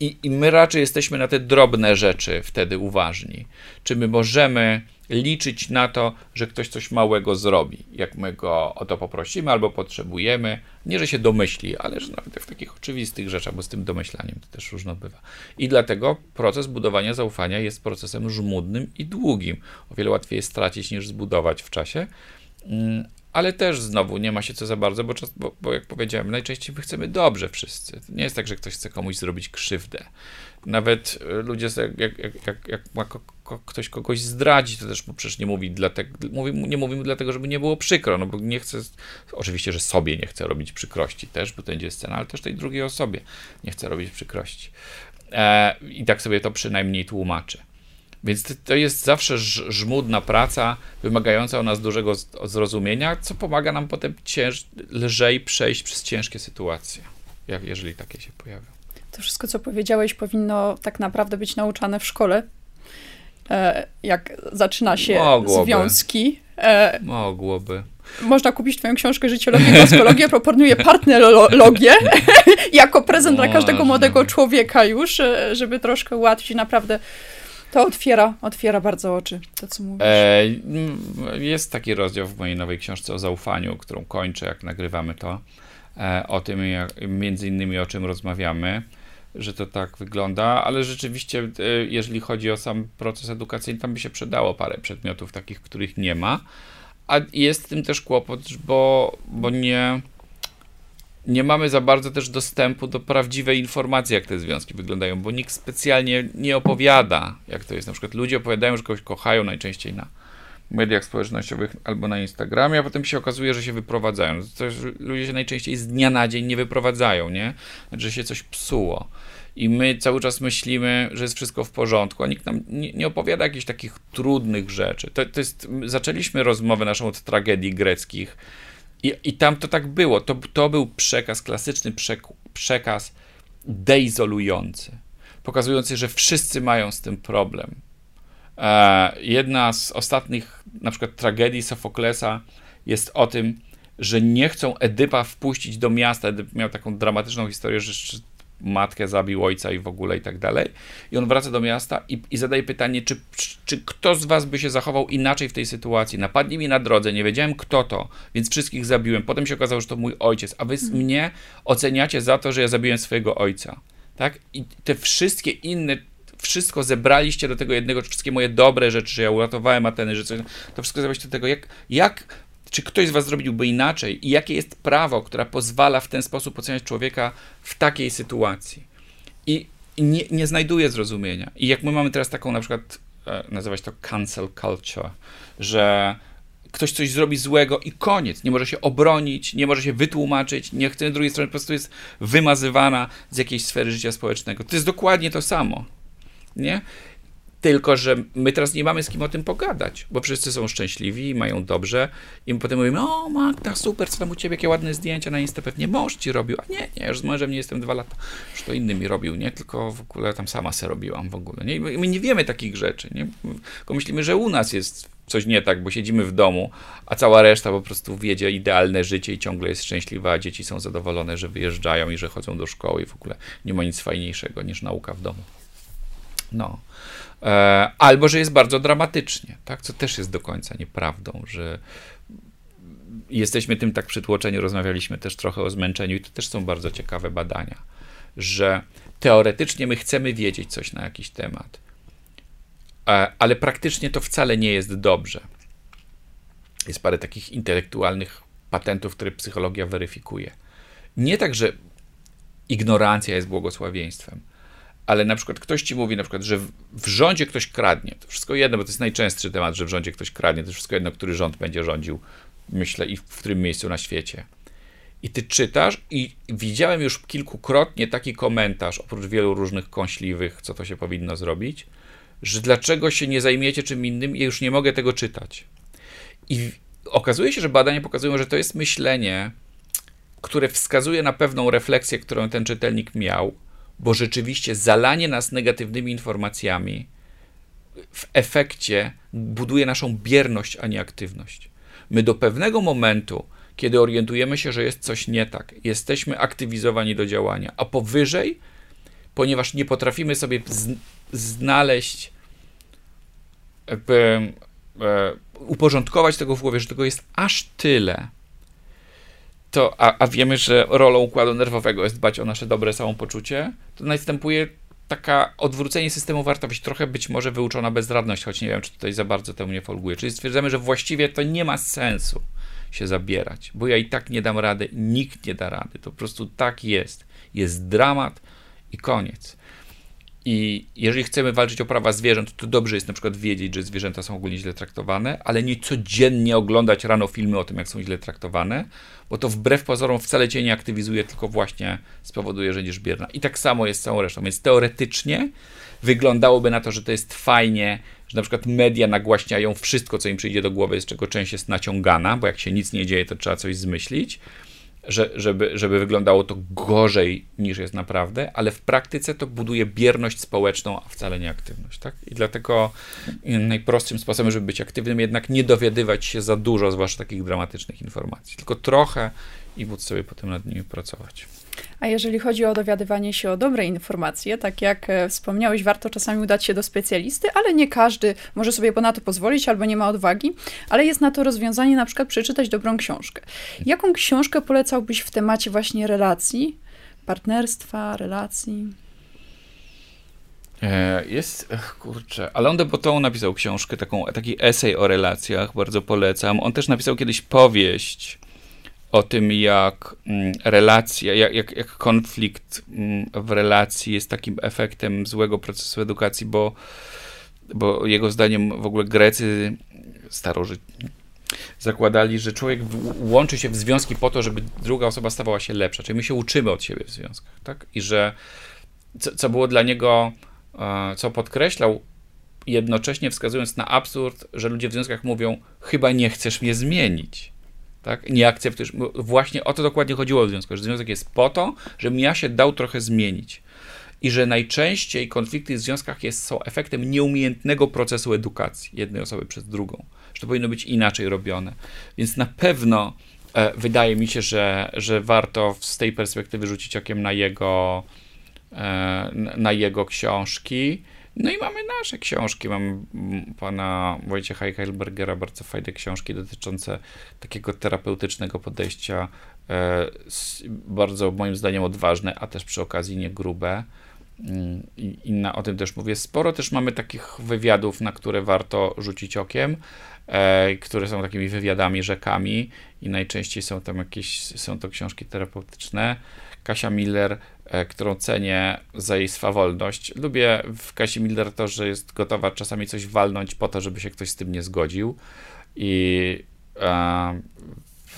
I, I my raczej jesteśmy na te drobne rzeczy wtedy uważni. Czy my możemy liczyć na to, że ktoś coś małego zrobi, jak my go o to poprosimy albo potrzebujemy. Nie, że się domyśli, ale że nawet w takich oczywistych rzeczach, bo z tym domyślaniem to też różno bywa. I dlatego proces budowania zaufania jest procesem żmudnym i długim. O wiele łatwiej jest stracić niż zbudować w czasie. Mm, ale też znowu nie ma się co za bardzo, bo, czas, bo, bo jak powiedziałem, najczęściej my chcemy dobrze wszyscy. To nie jest tak, że ktoś chce komuś zrobić krzywdę. Nawet e, ludzie, jak, jak, jak, jak ktoś kogoś zdradzi, to też przecież nie mówi dlatego, nie mówimy dlatego, żeby nie było przykro, no bo nie chce, oczywiście, że sobie nie chce robić przykrości też, bo to będzie scena, ale też tej drugiej osobie nie chce robić przykrości. E, I tak sobie to przynajmniej tłumaczę. Więc to jest zawsze żmudna praca, wymagająca od nas dużego zrozumienia, co pomaga nam potem cięż, lżej przejść przez ciężkie sytuacje, jak, jeżeli takie się pojawią. To wszystko, co powiedziałeś, powinno tak naprawdę być nauczane w szkole, e, jak zaczyna się Mogłoby. związki. E, Mogłoby. Można kupić twoją książkę Życiologię, Goskologię, proponuję partnerologię jako prezent dla każdego młodego człowieka już, e, żeby troszkę ułatwić naprawdę to otwiera, otwiera bardzo oczy, to co mówisz. E, jest taki rozdział w mojej nowej książce o zaufaniu, którą kończę, jak nagrywamy to, e, o tym, jak, między innymi o czym rozmawiamy, że to tak wygląda, ale rzeczywiście, e, jeżeli chodzi o sam proces edukacyjny, tam by się przydało parę przedmiotów takich, których nie ma, a jest w tym też kłopot, bo, bo nie nie mamy za bardzo też dostępu do prawdziwej informacji, jak te związki wyglądają, bo nikt specjalnie nie opowiada, jak to jest. Na przykład ludzie opowiadają, że kogoś kochają najczęściej na mediach społecznościowych albo na Instagramie, a potem się okazuje, że się wyprowadzają. To ludzie się najczęściej z dnia na dzień nie wyprowadzają, nie? Że się coś psuło. I my cały czas myślimy, że jest wszystko w porządku, a nikt nam nie, nie opowiada jakichś takich trudnych rzeczy. To, to jest, zaczęliśmy rozmowę naszą od tragedii greckich, i, I tam to tak było. To, to był przekaz, klasyczny przekaz deizolujący, pokazujący, że wszyscy mają z tym problem. E, jedna z ostatnich, na przykład, tragedii Sofoklesa jest o tym, że nie chcą Edypa wpuścić do miasta. Edyp miał taką dramatyczną historię, że matkę zabił ojca i w ogóle i tak dalej. I on wraca do miasta i, i zadaje pytanie, czy, czy kto z was by się zachował inaczej w tej sytuacji? Napadli mi na drodze, nie wiedziałem kto to, więc wszystkich zabiłem. Potem się okazało, że to mój ojciec, a wy hmm. mnie oceniacie za to, że ja zabiłem swojego ojca. Tak? I te wszystkie inne wszystko zebraliście do tego jednego, wszystkie moje dobre rzeczy, że ja uratowałem Ateny, że coś, to wszystko zebraliście do tego, jak, jak czy ktoś z was zrobiłby inaczej i jakie jest prawo, które pozwala w ten sposób oceniać człowieka w takiej sytuacji. I nie, nie znajduje zrozumienia. I jak my mamy teraz taką na przykład, e, nazywać to cancel culture, że ktoś coś zrobi złego i koniec. Nie może się obronić, nie może się wytłumaczyć, nie chce drugiej strony, po prostu jest wymazywana z jakiejś sfery życia społecznego. To jest dokładnie to samo. Nie? Tylko, że my teraz nie mamy z kim o tym pogadać, bo wszyscy są szczęśliwi mają dobrze. I my potem mówimy, o Magda, super, co tam u ciebie, jakie ładne zdjęcia na Insta, pewnie mąż ci robił. A nie, nie, już z mężem nie jestem dwa lata. Już to inny mi robił, nie? Tylko w ogóle tam sama se robiłam w ogóle. Nie? My nie wiemy takich rzeczy, nie? Tylko myślimy, że u nas jest coś nie tak, bo siedzimy w domu, a cała reszta po prostu wiedzie idealne życie i ciągle jest szczęśliwa, a dzieci są zadowolone, że wyjeżdżają i że chodzą do szkoły i w ogóle nie ma nic fajniejszego niż nauka w domu. No. E, albo że jest bardzo dramatycznie, tak? co też jest do końca nieprawdą, że jesteśmy tym tak przytłoczeni, rozmawialiśmy też trochę o zmęczeniu i to też są bardzo ciekawe badania, że teoretycznie my chcemy wiedzieć coś na jakiś temat, e, ale praktycznie to wcale nie jest dobrze. Jest parę takich intelektualnych patentów, które psychologia weryfikuje. Nie tak, że ignorancja jest błogosławieństwem, ale na przykład ktoś ci mówi na przykład, że w rządzie ktoś kradnie, to wszystko jedno, bo to jest najczęstszy temat, że w rządzie ktoś kradnie, to wszystko jedno, który rząd będzie rządził, myślę, i w którym miejscu na świecie. I ty czytasz i widziałem już kilkukrotnie taki komentarz, oprócz wielu różnych kąśliwych, co to się powinno zrobić, że dlaczego się nie zajmiecie czym innym, ja już nie mogę tego czytać. I okazuje się, że badania pokazują, że to jest myślenie, które wskazuje na pewną refleksję, którą ten czytelnik miał, bo rzeczywiście zalanie nas negatywnymi informacjami w efekcie buduje naszą bierność, a nie aktywność. My do pewnego momentu, kiedy orientujemy się, że jest coś nie tak, jesteśmy aktywizowani do działania, a powyżej, ponieważ nie potrafimy sobie znaleźć, jakby, e, uporządkować tego w głowie, że tego jest aż tyle, to, a, a wiemy, że rolą układu nerwowego jest dbać o nasze dobre samopoczucie, to następuje taka odwrócenie systemu wartości, trochę być może wyuczona bezradność, choć nie wiem, czy tutaj za bardzo temu nie folguje. Czyli stwierdzamy, że właściwie to nie ma sensu się zabierać, bo ja i tak nie dam rady, nikt nie da rady. To po prostu tak jest. Jest dramat i koniec. I jeżeli chcemy walczyć o prawa zwierząt, to dobrze jest na przykład wiedzieć, że zwierzęta są ogólnie źle traktowane, ale nie codziennie oglądać rano filmy o tym, jak są źle traktowane, bo to wbrew pozorom wcale cię nie aktywizuje, tylko właśnie spowoduje, że będziesz bierna. I tak samo jest z całą resztą. Więc teoretycznie wyglądałoby na to, że to jest fajnie, że na przykład media nagłaśniają wszystko, co im przyjdzie do głowy, z czego część jest naciągana, bo jak się nic nie dzieje, to trzeba coś zmyślić że, żeby, żeby wyglądało to gorzej niż jest naprawdę, ale w praktyce to buduje bierność społeczną, a wcale nie aktywność. Tak? I dlatego najprostszym sposobem, żeby być aktywnym, jednak nie dowiadywać się za dużo, zwłaszcza takich dramatycznych informacji, tylko trochę i móc sobie potem nad nimi pracować. A jeżeli chodzi o dowiadywanie się o dobre informacje, tak jak e, wspomniałeś, warto czasami udać się do specjalisty, ale nie każdy może sobie na to pozwolić albo nie ma odwagi, ale jest na to rozwiązanie na przykład przeczytać dobrą książkę. Jaką książkę polecałbyś w temacie właśnie relacji, partnerstwa, relacji? E, jest, kurczę, Alain Botton napisał książkę, taką, taki esej o relacjach, bardzo polecam. On też napisał kiedyś powieść o tym, jak mm, relacja, jak, jak, jak konflikt mm, w relacji jest takim efektem złego procesu edukacji, bo, bo jego zdaniem w ogóle Grecy starożytni zakładali, że człowiek łączy się w związki po to, żeby druga osoba stawała się lepsza. Czyli my się uczymy od siebie w związkach, tak? I że co, co było dla niego, e, co podkreślał, jednocześnie wskazując na absurd, że ludzie w związkach mówią, chyba nie chcesz mnie zmienić tak? Nie akceptujesz. Właśnie o to dokładnie chodziło w związku, że związek jest po to, żebym ja się dał trochę zmienić. I że najczęściej konflikty w związkach jest, są efektem nieumiejętnego procesu edukacji jednej osoby przez drugą. Że to powinno być inaczej robione. Więc na pewno e, wydaje mi się, że, że warto z tej perspektywy rzucić okiem na jego, e, na jego książki. No i mamy nasze książki. Mam pana Wojciecha Heilbergera bardzo fajne książki dotyczące takiego terapeutycznego podejścia, e, bardzo moim zdaniem odważne, a też przy okazji nie grube. Mm, I, na, o tym też mówię. Sporo też mamy takich wywiadów, na które warto rzucić okiem, e, które są takimi wywiadami, rzekami i najczęściej są tam jakieś, są to książki terapeutyczne. Kasia Miller którą cenię za jej swawolność. Lubię w Kasi Miller to, że jest gotowa czasami coś walnąć po to, żeby się ktoś z tym nie zgodził i e,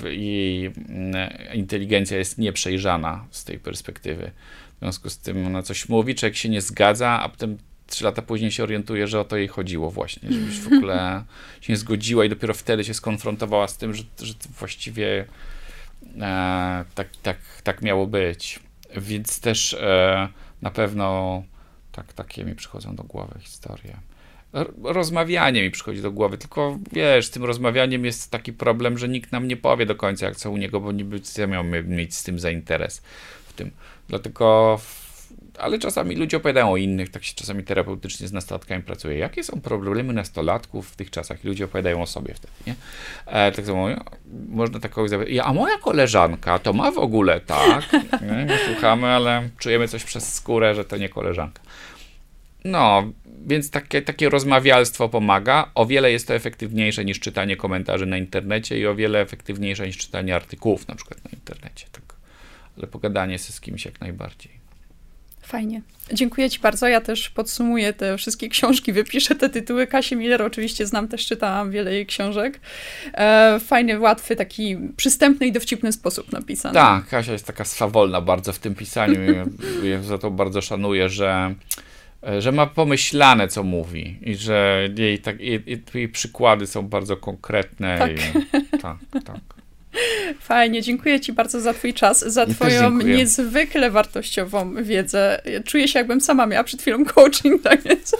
jej mm, inteligencja jest nieprzejrzana z tej perspektywy. W związku z tym ona coś mówi, człowiek się nie zgadza, a potem trzy lata później się orientuje, że o to jej chodziło właśnie, żebyś w ogóle się nie zgodziła i dopiero wtedy się skonfrontowała z tym, że, że właściwie e, tak, tak, tak miało być. Więc też e, na pewno tak, takie mi przychodzą do głowy historie. Rozmawianie mi przychodzi do głowy, tylko wiesz, tym rozmawianiem jest taki problem, że nikt nam nie powie do końca, jak co u niego, bo niby ja miał mieć z tym za interes w tym. Dlatego ale czasami ludzie opowiadają o innych, tak się czasami terapeutycznie z nastolatkami pracuje. Jakie są problemy nastolatków w tych czasach? Ludzie opowiadają o sobie wtedy, nie? E, tak samo można taką zapytać, a moja koleżanka to ma w ogóle tak, nie? My słuchamy, ale czujemy coś przez skórę, że to nie koleżanka. No, więc takie, takie rozmawialstwo pomaga. O wiele jest to efektywniejsze niż czytanie komentarzy na internecie i o wiele efektywniejsze niż czytanie artykułów na przykład na internecie. Tak. Ale pogadanie się z kimś jak najbardziej. Fajnie. Dziękuję Ci bardzo. Ja też podsumuję te wszystkie książki, wypiszę te tytuły. Kasię Miller oczywiście znam, też czytałam wiele jej książek. E, fajny, łatwy, taki przystępny i dowcipny sposób napisany. Tak, Kasia jest taka swawolna bardzo w tym pisaniu. ja za to bardzo szanuję, że że ma pomyślane, co mówi i że jej, tak, jej, jej przykłady są bardzo konkretne. Tak. I, tak, tak. Fajnie, dziękuję Ci bardzo za Twój czas, za Twoją niezwykle wartościową wiedzę. Czuję się, jakbym sama miała przed chwilą coaching, tak więc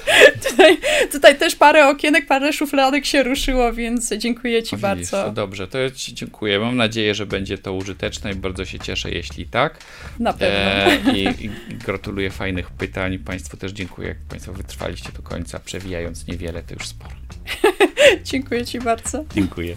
tutaj, tutaj też parę okienek, parę szufladek się ruszyło, więc dziękuję Ci bardzo. To dobrze, to Ci dziękuję. Mam nadzieję, że będzie to użyteczne i bardzo się cieszę, jeśli tak. Na pewno. E, i, I gratuluję fajnych pytań. Państwu też dziękuję, jak Państwo wytrwaliście do końca, przewijając niewiele, to już sporo. dziękuję Ci bardzo. Dziękuję.